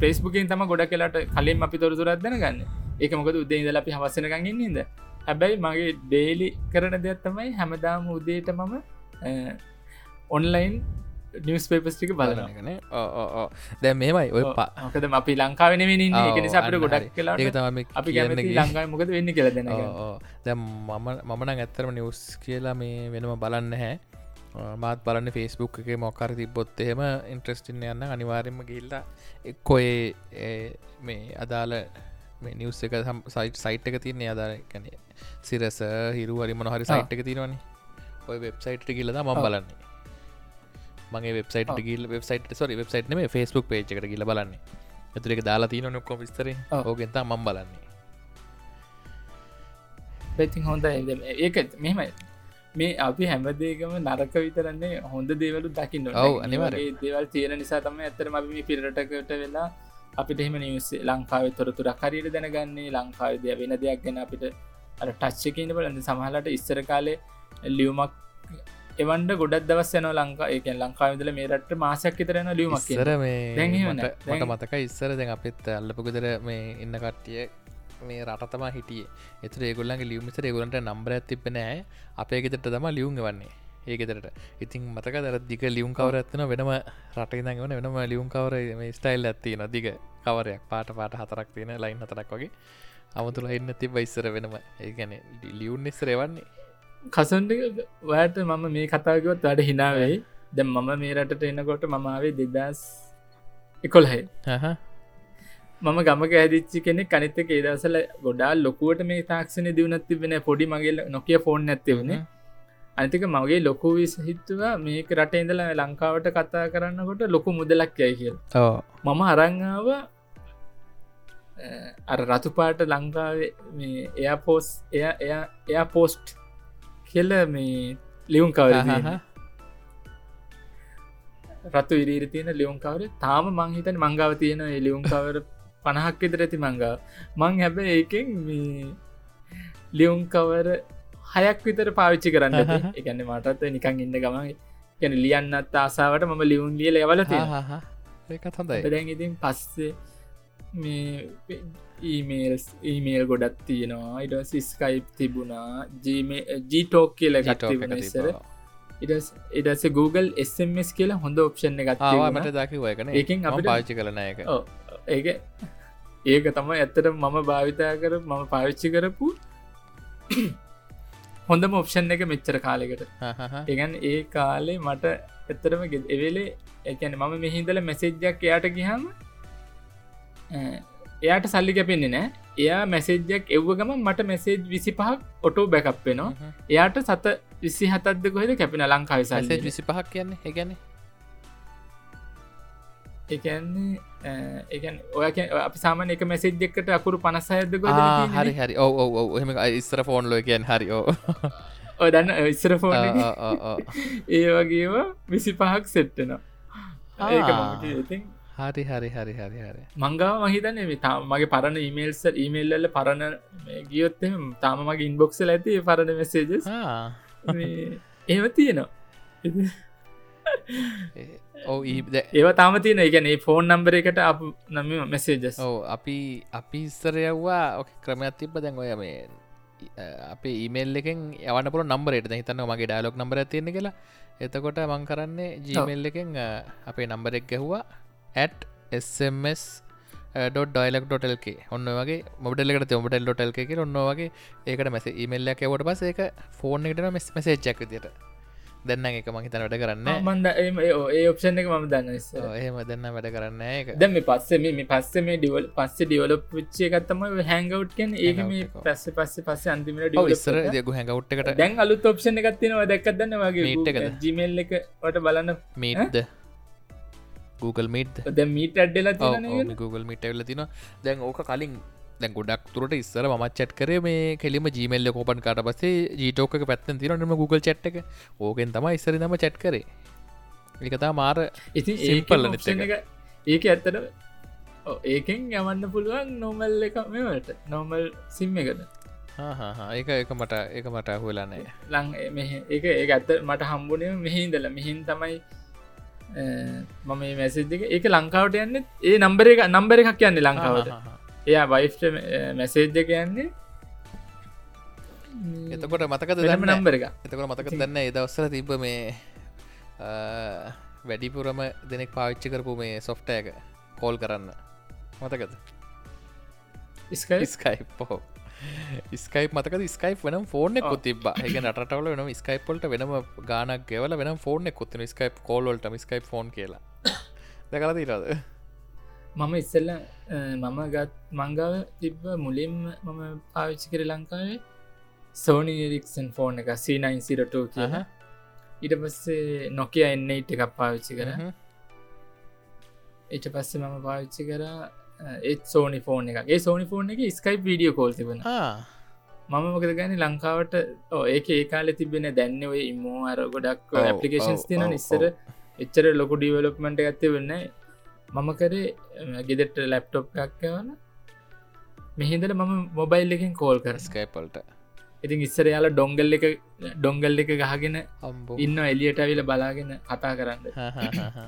පෙස්බුකින් තම ගොඩ කියලාට කලින් අපි තොරතුරත් දැන ගන්න එක මොකද උදේ ඉදල අපි හවසනගන්නද හැබැයි මගේ ඩේලි කරන දෙයක් තමයි හැමදාම උදේට මම ඔන්ලයින් නිවස් පේපස්ටික බලනගන දැ මේමයි ඔය පකද අපි ලංකාවෙන අපට ගොඩක් කලා අපි ගැන ලංකායි මොකද වෙන්න කියලදෙන දැම් මම මමන ඇත්තරම නිවස් කියලා මේ වෙනම බලන්න හැ මාත් බලන්න ෆෙස්බුක් එක මොක්කර තිබොත් එහෙම ඉන්ට්‍රස්ටින් යන්න අනිවාරෙන්ම ගිල්ල එක්කොේ මේ අදාල නිවස් එක සයිට් සයිට් එක තියන්නේ අදාර කැන සිරස හිරු හරිමන හරි සයිට් එක තිරවනි ඔය වෙබ්සයිට් කියලද මම් බලන්නේ මගේ වෙබ්සයිට ගිල් වෙබ්සයිට සොරි වෙබ්සයිට් මේ ෆස්බුක් පේච් එකට කියල බලන්නේ. ඇතුර එක දාලා තියන නොක්කො විස්තර. ඕගෙන්තා මම් බලන්නේ. පැතින් හොඳ ඒක මෙමයි මේ අපි හැමදේකම නරක විතරන්නේ හොඳ දේවලු දකින්න ඔව අනිවාර දේවල් තියෙන නිසා තම ඇතරම අපි පිරටකට වෙලා අපිට එහෙම නිවස් ලංකාව තොරතුර කරීට දැනගන්නේ. ලංකාව දෙය වෙන දෙයක් ගැන අපිට අර ටච්චකන්න බලන්න. සමහලට ඉස්සර කාලේ ලියවමක් එවන්ට ගොඩක් දවස් යන ලංකා එක ලංකාවිදල මේ රට මාසයක් තරන ලියුමක් මට මතක ඉස්සර දැන් අපිත් අල්ලපුකදර මේ ඉන්න කට්ටිය මේ රටතම හිටිය. එතුර ඒගොල්ලන්ගේ ලියුමිස ඒගොලන්ට නම්බර ඇතිපෙනෑ අපේ ගෙතට තම ලියුම් වන්නේ ඒකෙතරට ඉතින් මතක දර දික ලියුම් කවර ඇත්වන වෙනම රටයිදන්න වන වෙනම ලියුම් කවර මේ ස්ටයිල් ඇත්තින දිග කවරයක් පාට පාට හතරක් තියෙන ලයින් හතරක් වගේ. අමතුල ඉන්න ති බයිස්සර වෙනම. ඒගැන ලියුන් නිස්සර එවන්නේ කසන්ට ඔයට මම මේ කතාගවත් වැඩ හිනාවෙයි ද මම මේ රටට එන්නකොට මමාවේ දෙදස් එකොල්හයි මම ගමක ඇදිච්චි කෙනෙ කනිතක ඒදසල ගොඩා ලොකුවට මේ තාක්ෂණ දියුණත් තිබෙන පොඩි මගේ නොකිය ෆෝන් ඇතිවුණේ අනිතික මගේ ලොකු විස් හිත්තුවා මේක රට ඉඳලා ලංකාවට කතා කරන්නකොට ලොකු මුදලක් යයි කියල. මම අරංාව අර රතුපාට ලංකාවේ එයා පෝස් එය එය එයා පෝස්ට් කෙල්ල මේ ලියුම් කවර රතු ඉරීර තියෙන ලියුම් කවර. තාම මංහිතන මංගාව තියෙන ලියුම් කවර පණහක් විතර ඇති මංගා මං හැබ ඒකෙන් මේ ලියුම් කවර හයක් විතර පාවිච්චි කරන්න එකන්න මටත් නිකං ඉන්න ගමන්. ගැන ලියන්නත් ආසාාවට මම ලියුම් ලියල යවල ඒකත් හොඳයි. දැන් ඉතින් පස්සේ මේ ඊමේල්ස් ඊමේල් ගොඩත් තියෙනවා. ඉඩ සිස්කයිප් තිබුණා. ජීටෝක් කියල ගත්තිබෙන ඉස්සර. ඉඩස Google SMS කියලා හොඳ ඔප්ෂණ මට ගත්ත දකිවයකන ඒකෙන් අපිට- පාච්චි කරන එක ඒක. ඒක තම ඇත්තට මම භාවිතා කර මම පාවිච්චි කරපු හොඳම ඔප්ෂන් එක මෙච්චර කාලෙකට ඒගන් ඒ කාලේ මට එත්තරම එවෙලේ එකන මම මෙහිදල මැසෙජ්ජක් එයාට ගිහම එයාට සල්ලි කැපෙන්නේ නෑ. එයා මැසෙජ්ජක් එව්ව ගම මට මෙසේජ් විසි පහක් ඔටෝ බැකප්පෙනවා එයාට සත විසි හතත්ද කොහෙද කැපෙන ලංකාව සල්සේ විසි පහක් කියන්නේ? ඒගැන එකන්නේ එකන් ඔය අපි සාමන එක මැසෙජ්ජෙක්කට අකුරු පනසයද හරි හරි. ඕ ඕ එහෙම ඉස්සර ෆෝන් ලෝ කියන් හරි. ඕ ඔය දන්න ඉස්සර ෆෝන් ඒ වගේම විසි පහක් සෙට්ටනවා. ඉතින් හරි හරි හරි හරි හරි. මංගාව මහිතන මගේ පරණ ඉමේල්ස ඉමේල්ල පරණ මේ ගියොත් එහෙම තාම මගේ ඉන්බොක්සල ඇති පරණ මෙසේජස් ඒව තියෙනවා. ඕ ඒව තාම තියෙන එකන ෆෝන් නම්බර එකට අප නම මෙසේජස් ඕ අපි අපි ඉස්සරයව්වා ඕක ක්‍රමයක් තිබ්බ. දැන් ඔය මේ අපේ ඊමේල් එකෙන් යවන්න පුළ නම්බරට හිතන්න මගේ ඩයිලොක් නම්බර තියෙන කියලා. එතකොට මං කරන්නේ ජීමෙල් එකෙන් අපේ නම්බරෙක් ගැහවා ඇට් SMS ඩොඩ්ඩයිලක් ඔන්න වගේ මොඩල්ලෙට මොටල් ඩොටල් එක ඔන්න වගේ ඒකට මැස ඉමල්ලක් එවට පස ඒක ෆෝන් එකට මෙස් මසේච්චක් දිට දෙන්න එක මහිතන වැඩ කරන්න මන්ද ඒ ඔප්ෂන් එක මම දන්න එහෙම දෙන්න වැඩ කරන්න එක දැම පස්සේ මේ පස්සේ මේ ඩිවල් පස්සේ ඩියවලප් විච්චේ එකත්තම හැංගවට් කැන එක. පස්ස පස්සේ පස්සේ අන්තිමට ඔව්, ඩියවලප් ඉස්සර කරා. දෙගු හැඟවට් එකට දැන් අලුත් ඔප්ෂන් එකත්තිනවා දැක්කදන්න වගේ? ජිමල් එක වට බලන්න. මීට්ද Google මීට් ද? මීට ඇඩ්ඩලා Google මිට එල්ල තින දැන් ඕක කලින් දැන් ගොඩක් තුරට ඉස්සර මත් චට් කරේ මේ කෙලිම ජීමල්ල කෝපන් කට පසේ ජීටෝක පැත්තන් තිරනම Google චට් එක. ඕකෙන් තම ඉස්සර නම චට් කරේ. එකතා මාර ඉතින් Simple ඒක ඇත්තට ඒකෙන් යවන්න පුළුවන් නොමල් එක මෙවට නොමල් සිම් එකද? ඒක එක මට එක මට අහුවෙලානෑ ලං ඒක ඒ ඇත්ත මට හම්බුනේ මෙහින්දල මෙහින් තමයි මම මේ මැසිද් එක ඒක ලංකාවට යන්න ඒ නම්බර එක නම්බර එකක් කියන්නේ ලංකාවට. එයා වයිෆ්ට මැසේජ්ජ කියන්නේ එතකොට මතකද වෙනම දන්න? නම්බර එක එතකොට මතක දන්න? ඒ දවස්සල තිබ මේ වැඩිපුරම දෙනෙක් පාවිච්චි කරපු මේ සොෆ්ට එක කෝල් කරන්න. මතකද? ස්කයි ස්කයිපෝ ස්කයිප මතක ස්කයිප් වනම් ෆෝර්න එක් තිබ එක නටවල වෙන ස්කයිපොල්ට වෙනම ගානක් ගෙවල වෙන ෆෝර්න එක්කුත්න ස්කයිප් කෝල්ලට ස්කයිප් ෆෝන් කියලා. දැකල දීරද මම ඉස්සල්ල මම ගත් මංගාව තිබ්බ මුලින්ම මම පාවිච්චි කර ලංකාවේ සෝනිරික්සන් ෆෝන් එක සීනයින්සිරටෝ කියන ඊට පස්සේ නොකිය එන්න ඉට එකක් පාවිච්චි කර. ඊට පස්සේ මම පාවිච්චි කර ඒත් සෝනි ෆෝන් එක ඒ සෝනි ෆෝන් එක ස්කයිප් වීඩියෝ කෝල් තිබෙන මම මොකද ගැන ලංකාවට ඒක ඒකාල තිබෙන දැන්න ඔය ඉම්මෝ අර ගොඩක් ඔව්, තින නිස්සර එච්චර ලොකු ඩිවලොප්මට ඇත්තේ වෙන්න මම කරේ ගෙදෙට ලැප්ටොප් එකක්කවන මෙහිදල මම මොබයිල් එකෙන් කෝල් කර. ස්කයිපල්ට ඉතින් ඉස්සර යාල ඩොංගල් එක ඩොංගල් එක ගහගෙන ඉන්න එලියට ඇවිල බලාගෙන කතා කරන්න.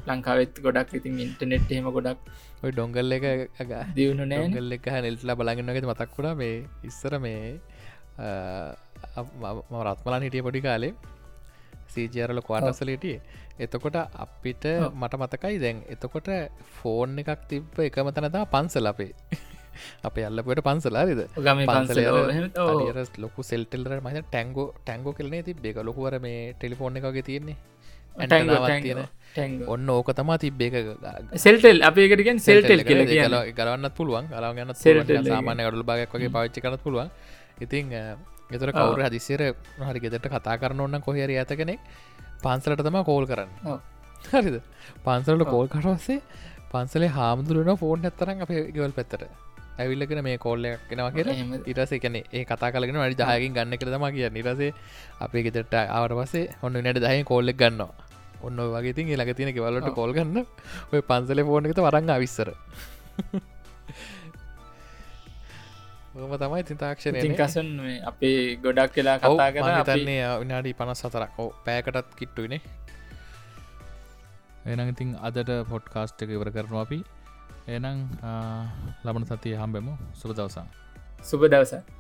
ලංකාවෙත් ගොඩක් ඉතින් ඉන්ටනෙට් හෙම ගොඩක් ඔය ඩොංගල් එක දියුණු නෑ ඩොංගල් එක නෙල්ටලා බලගන්නගෙත මතක්කුණා මේ ඉස්සර මේ රත්මලන් හිටිය පොඩි කාලේ. සීජරල කවාටසලටිය එතකොට අපිට මට මතකයි දැන් එතකොට ෆෝන් එකක් තිබ්බ එකම තනතා පන්සල අපේ අපේ අල්ලපට පන්සලාරිද පන්සල ලොකු සෙල්ටෙල්ර මහ ටැංගෝ ටැංගෝ කෙලනේ තිබ්බේ? එක ලොකුවර මේ ටෙලිෆෝන් එකගේ තියෙන්නේ. ඔන්න ඕක තමා තිබ්බේ. එක සෙල්ටෙල් අපේකටගෙන් සෙල්ටෙල් ගලවන්නත් පුළුවන්. Celltel එක. සාමාන්‍ය ගඩුල භාගයක් වගේ පාච්චි කරත් පුළුවන්. ඉතිං ගෙතර කවුර හදිසිර හරි ගෙදට කතා කරන්න ඔන්න කොහරි ඇත කෙනෙක් පන්සලට තම කෝල් කරන්න. හරිද? පන්සලට කෝල් කරවස්සේ පන්සලේ හාමුදුරුවන ෆෝන් ඇත්තරන් අප ගෙවල් පැත්තට ඇවිල්ලගෙන මේ කෝල්ල කෙනවා එහෙම. ඉරස එකන ඒ කතා කලගෙන වැඩි දහයකින් ගන්න කරදම කිය නිරසේ අපේ ගෙතට ආවට පසේ ඔන්න නට දහය කෝල්ලෙක් ගන්නවා. ඔන්න ඔය වගේ තින් ලඟ තියෙන කෙවලට. කෝල් ගන්න. ඔය පන්සල ෆෝන් එකත වරං අවිස්සර ඕම තමයි ඉතින් තාක්ෂණය ඉතින් කසන් මේ අපේ ගොඩක් කියලා කතා කර අපි තන්නේ විනාඩි පනස් සතරක් ඕ පෑකටත් කිට්ටුයිනේ එනම් ඉතින් අදට පොඩ්කාස්ට් එක ඉවර කරනවා අපි එනම් ලබන සතිය හම්බෙමු. සුබ දවසන් සුබ දවස